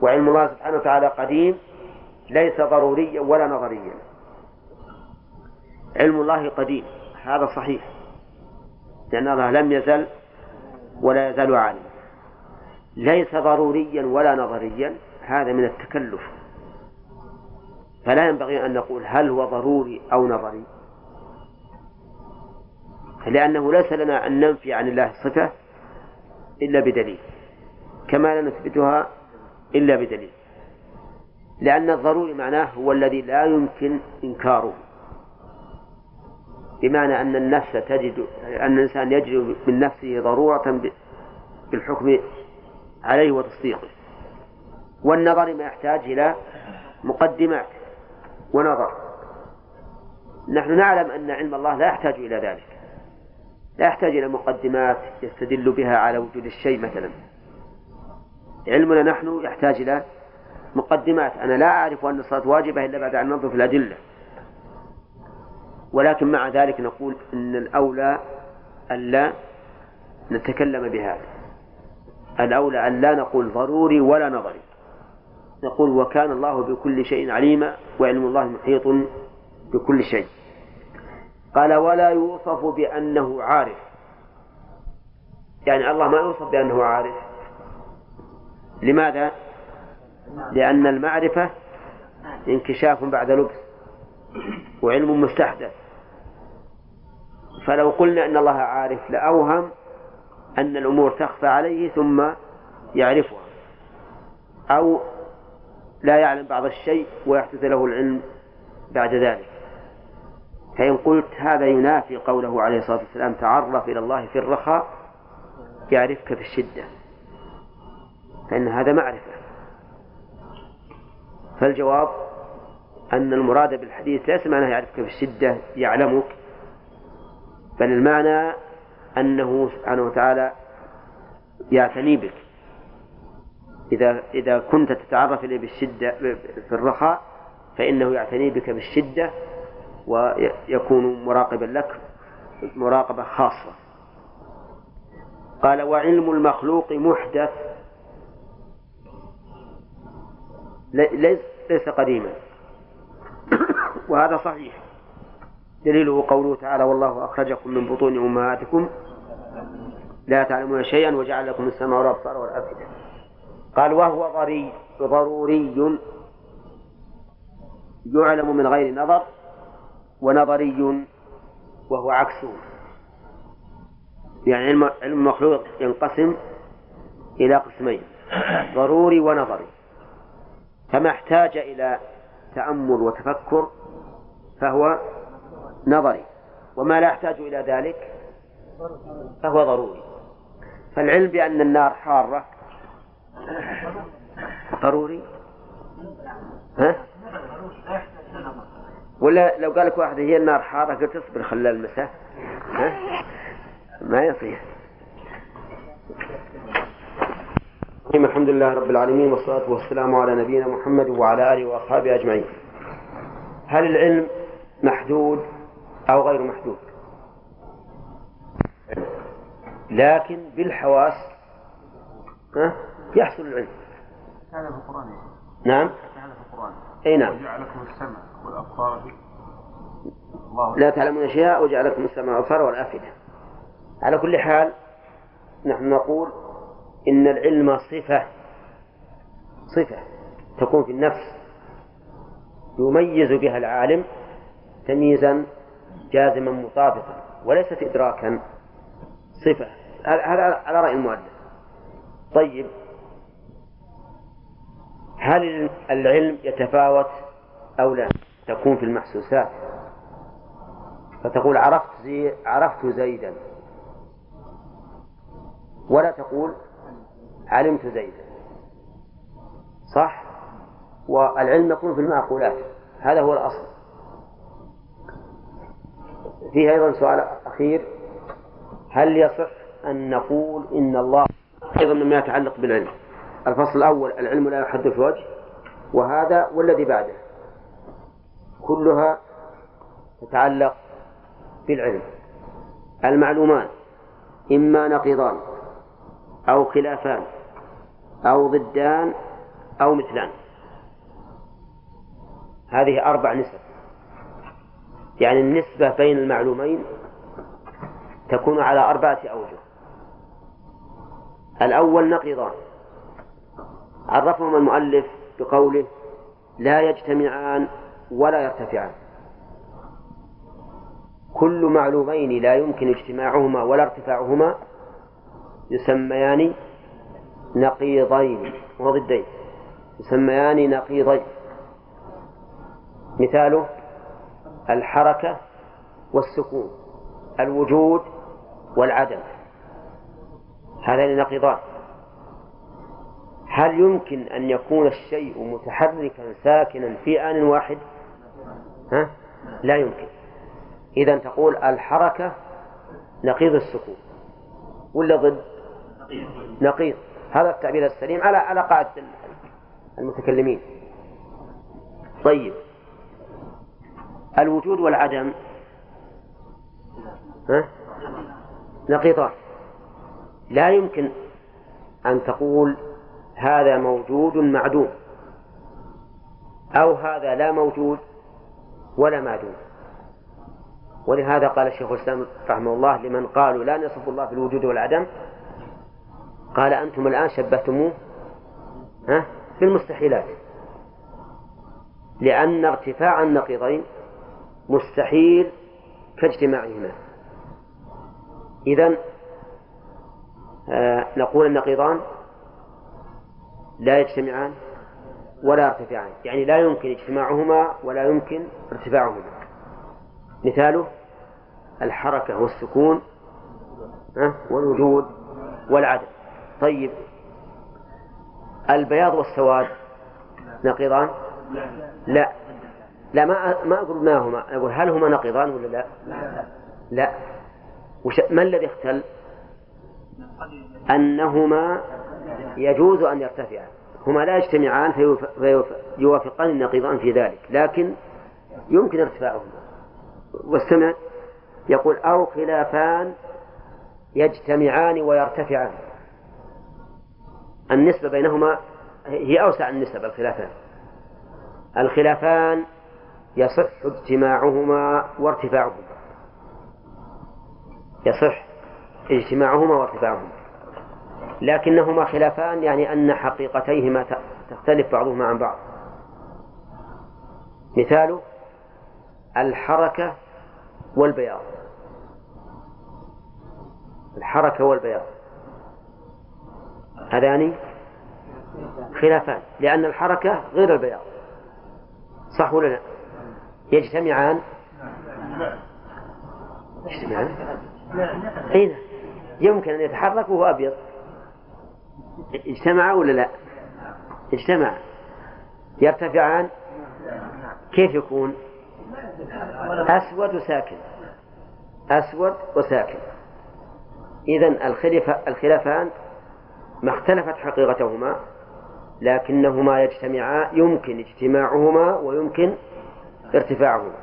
وعلم الله سبحانه وتعالى قديم ليس ضروريا ولا نظريا. علم الله قديم هذا صحيح. لأن الله لم يزل ولا يزال عالما. ليس ضروريا ولا نظريا هذا من التكلف. فلا ينبغي أن نقول هل هو ضروري أو نظري. لأنه ليس لنا أن ننفي عن الله صفة إلا بدليل كما لا نثبتها إلا بدليل لأن الضروري معناه هو الذي لا يمكن إنكاره بمعنى أن النفس تجد أن الإنسان يجد من نفسه ضرورة بالحكم عليه وتصديقه والنظر ما يحتاج إلى مقدمات ونظر. نحن نعلم أن علم الله لا يحتاج إلى ذلك. لا يحتاج إلى مقدمات يستدل بها على وجود الشيء مثلا. علمنا نحن يحتاج إلى مقدمات. أنا لا أعرف أن الصلاة واجبة إلا بعد أن ننظر في الأدلة. ولكن مع ذلك نقول إن الأولى ألا نتكلم بهذا. الأولى أن لا نقول ضروري ولا نظري. نقول وكان الله بكل شيء عليما وعلم الله محيط بكل شيء. قال ولا يوصف بأنه عارف. يعني الله ما يوصف بأنه عارف. لماذا؟ لأن المعرفة انكشاف بعد لبس وعلم مستحدث. فلو قلنا أن الله عارف لأوهم أن الأمور تخفى عليه ثم يعرفها. أو لا يعلم بعض الشيء ويحدث له العلم بعد ذلك. فإن قلت هذا ينافي قوله عليه الصلاة والسلام تعرف إلى الله في الرخاء يعرفك في الشدة. فإن هذا معرفة. فالجواب أن المراد بالحديث ليس معناه يعرفك في الشدة يعلمك بل المعنى أنه سبحانه وتعالى يعتني بك. إذا إذا كنت تتعرف إليه بالشدة في الرخاء فإنه يعتني بك بالشدة ويكون مراقبا لك مراقبة خاصة. قال وعلم المخلوق محدث. ليس قديما. (coughs) وهذا صحيح. دليله قوله تعالى والله أخرجكم من بطون أمهاتكم لا تعلمون شيئا وجعل لكم السماء والأبصار والأفئدة. قال وهو ضروري يعلم من غير نظر. ونظري وهو عكسه يعني علم المخلوق ينقسم إلى قسمين ضروري ونظري. فما احتاج إلى تأمل وتفكر فهو نظري وما لا يحتاج إلى ذلك فهو ضروري. فالعلم بأن النار حارة ضروري؟ ها؟ ولا لو قال لك واحد هي النار حارة قلت اصبر خلال المساء. ها؟ ما يصير. الحمد لله رب العالمين والصلاة والسلام على نبينا محمد وعلى آله وأصحابه أجمعين. هل العلم محدود أو غير محدود؟ لكن بالحواس ها يحصل العلم. هذا في القرآن. نعم. هذا في القرآن. أي نعم. وجعل لكم السمع. والأبصار لا تعلمون أشياء وجعل لكم السمع والأبصار والأفئدة على كل حال نحن نقول إن العلم صفة. صفة تكون في النفس. يميز بها العالم تمييزا جازما مطابقا وليست إدراكا. صفة. هذا على رأي المؤلف. طيب. هل العلم يتفاوت أو لا؟ تكون في المحسوسات. فتقول عرفت زي عرفت زيدا. ولا تقول علمت زيدا. صح؟ والعلم يكون في المعقولات. هذا هو الأصل. فيه أيضا سؤال أخير. هل يصح أن نقول إن الله أيضا مما يتعلق بالعلم؟ الفصل الأول العلم لا يحد في وجه. وهذا والذي بعده. كلها تتعلق بالعلم. المعلومان إما نقيضان أو خلافان أو ضدان أو مثلان. هذه أربع نسب. يعني النسبة بين المعلومين تكون على أربعة أوجه. الأول نقيضان. عرفهم المؤلف بقوله لا يجتمعان ولا يرتفعان. كل معلومين لا يمكن اجتماعهما ولا ارتفاعهما يسميان نقيضين. وضدين يسميان نقيضين. مثاله الحركة والسكون الوجود والعدم. هذان نقيضان. هل يمكن أن يكون الشيء متحركا ساكنا في آن واحد؟ ها؟ لا يمكن. إذا تقول الحركة نقيض السكون. ولا ضد؟ نقيض. هذا التعبير السليم على على قاعدة المتكلمين. طيب. الوجود والعدم. ها؟ نقيضان. لا يمكن أن تقول هذا موجود معدوم أو هذا لا موجود ولا معدوم ولهذا قال الشيخ الإسلام رحمه الله لمن قالوا لا نصف الله في الوجود والعدم قال أنتم الآن شبهتموه ها بالمستحيلات. لأن ارتفاع النقيضين مستحيل كاجتماعهما. إذا آه نقول النقيضان لا يجتمعان. ولا يرتفعان يعني لا يمكن اجتماعهما ولا يمكن ارتفاعهما. مثاله الحركة والسكون والوجود والعدم. طيب البياض والسواد نقيضان؟ لا. لا ما ما أقول ما هما. أقول هل هما نقيضان ولا لا؟ لا. وش ما الذي اختل؟ أنهما يجوز أن يرتفعا. هما لا يجتمعان فيوافقان النقيضان في ذلك لكن يمكن ارتفاعهما. واستمع يقول أو خلافان يجتمعان ويرتفعان. النسبة بينهما هي أوسع النسب الخلافان. الخلافان يصح اجتماعهما وارتفاعهما. يصح اجتماعهما وارتفاعهما. لكنهما خلافان يعني أن حقيقتيهما تختلف بعضهما عن بعض. مثاله الحركة والبياض. الحركة والبياض. هذان خلافان لأن الحركة غير البياض. صح ولا لا؟ يجتمعان. يجتمعان. أين يمكن أن يتحرك وهو أبيض. اجتمع ولا لا؟ اجتمع. يرتفعان؟ كيف يكون؟ أسود وساكن. أسود وساكن. إذا الخلافان ما اختلفت حقيقتهما لكنهما يجتمعان يمكن اجتماعهما ويمكن ارتفاعهما.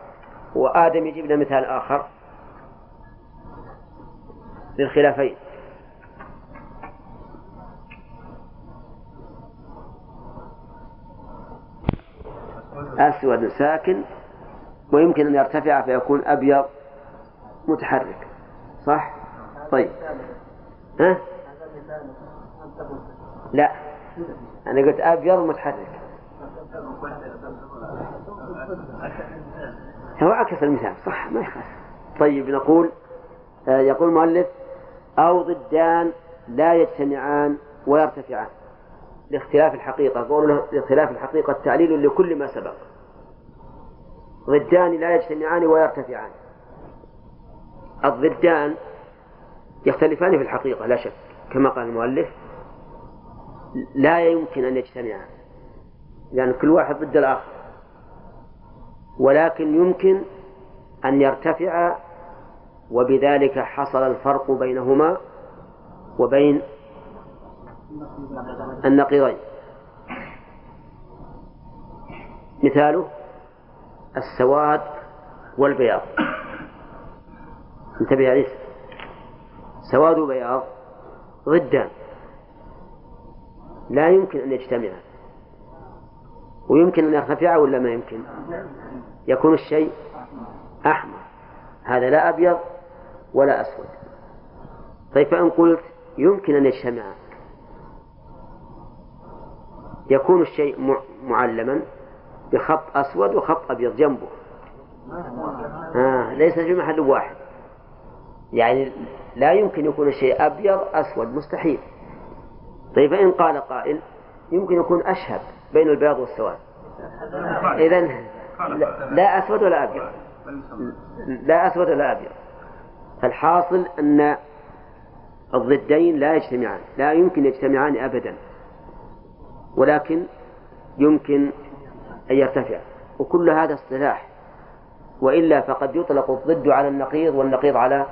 وآدم يجيب لنا مثال آخر للخلافين. أسود ساكن ويمكن أن يرتفع فيكون أبيض متحرك. صح؟ طيب. ها؟ لا. أنا قلت أبيض متحرك. هو عكس المثال. صح ما يخالف. طيب نقول آه، يقول المؤلف أو ضدان لا يجتمعان ويرتفعان لاختلاف الحقيقة. قول لاختلاف الحقيقة تعليل لكل ما سبق. ضدان لا يجتمعان ويرتفعان. الضدان يختلفان في الحقيقة لا شك. كما قال المؤلف لا يمكن أن يجتمعا لأن كل واحد ضد الآخر. ولكن يمكن أن يرتفع وبذلك حصل الفرق بينهما وبين النقيضين. مثاله السواد والبياض. انتبه يا سواد وبياض ضدان. لا يمكن أن يجتمعا. ويمكن أن يرتفعا ولا ما يمكن؟ يكون الشيء أحمر. هذا لا أبيض ولا أسود. طيب فإن قلت يمكن أن يجتمعا يكون الشيء معلما بخط أسود وخط أبيض جنبه. آه ليس في محل واحد. يعني لا يمكن يكون الشيء أبيض أسود مستحيل. طيب فإن قال قائل يمكن يكون أشهب بين البياض والسواد. إذا لا أسود ولا أبيض. لا أسود ولا أبيض. الحاصل أن الضدين لا يجتمعان لا يمكن يجتمعان أبدا. ولكن يمكن أن يرتفع. وكل هذا اصطلاح وإلا فقد يطلق الضد على النقيض والنقيض على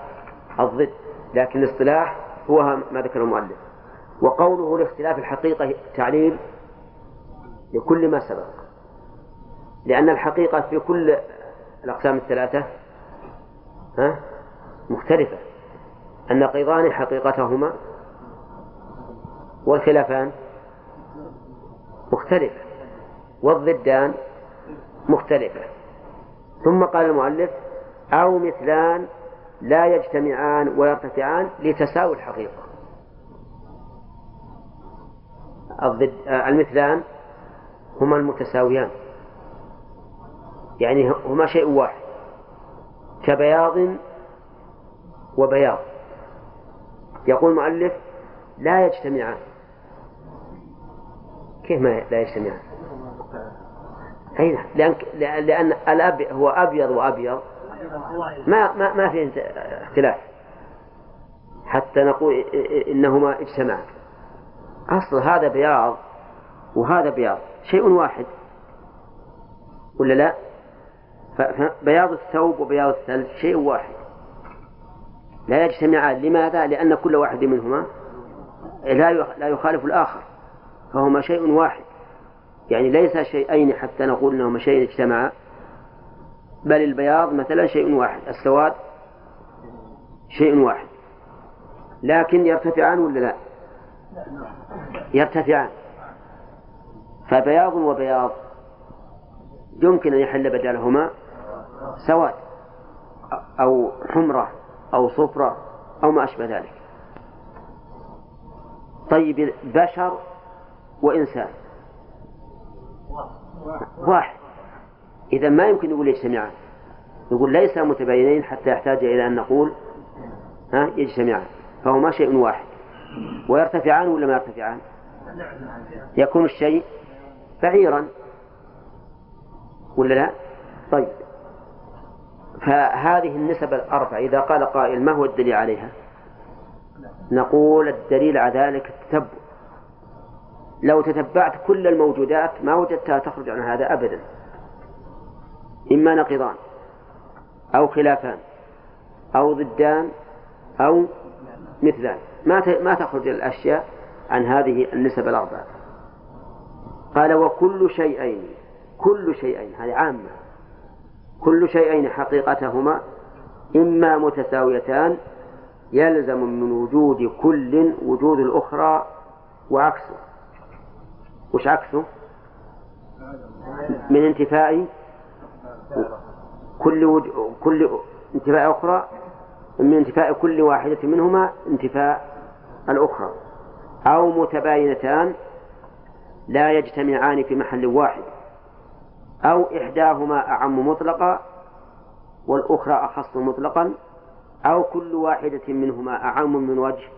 الضد. لكن الاصطلاح هو ما ذكر المؤلف. وقوله لاختلاف الحقيقة تعليل لكل ما سبق. لأن الحقيقة في كل الأقسام الثلاثة ها مختلفة. النقيضان حقيقتهما والخلافان مختلفة. والضدان مختلفة. ثم قال المؤلف أو مثلان لا يجتمعان ويرتفعان لتساوي الحقيقة. الضد المثلان هما المتساويان. يعني هما شيء واحد كبياض وبياض. يقول المؤلف لا يجتمعان. كيف ما لا يجتمعان؟ أي نعم لأن لأن الأب هو أبيض وأبيض. ما ما ما في اختلاف. حتى نقول إنهما اجتمعا أصل هذا بياض وهذا بياض. شيء واحد. ولا لا؟ فبياض الثوب وبياض الثلج شيء واحد. لا يجتمعان لماذا؟ لأن كل واحد منهما لا لا يخالف الآخر. فهما شيء واحد. يعني ليس شيئين حتى نقول إنهما شيء اجتمعا بل البياض مثلا شيء واحد السواد شيء واحد. لكن يرتفعان ولا لا؟ يرتفعان. فبياض وبياض. يمكن أن يحل بدلهما سواد أو حمرة أو صفرة أو ما أشبه ذلك. طيب بشر وإنسان. واحد. إذا ما يمكن نقول يجتمعان. يقول ليس متباينين حتى يحتاج إلى أن نقول ها يجتمعان. فهما شيء واحد. ويرتفعان ولا ما يرتفعان؟ يكون الشيء بعيرا. ولا لا؟ طيب. فهذه النسب الأربع إذا قال قائل ما هو الدليل عليها؟ نقول الدليل على ذلك التتبع. لو تتبعت كل الموجودات ما وجدتها تخرج عن هذا أبدا. إما نقضان أو خلافان أو ضدان أو مثلان. ما ما تخرج الأشياء عن هذه النسب الأربعة. قال وكل شيئين كل شيئين هذه عامة. كل شيئين حقيقتهما إما متساويتان يلزم من وجود كل وجود الأخرى وعكسه. وش عكسه؟ من انتفاء كل وج... كل انتفاء أخرى من انتفاء كل واحدة منهما انتفاء الأخرى. أو متباينتان لا يجتمعان في محل واحد. أو إحداهما أعم مطلقا والأخرى أخص مطلقا. أو كل واحدة منهما أعم من وجه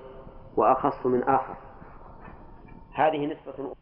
وأخص من آخر. هذه نسبة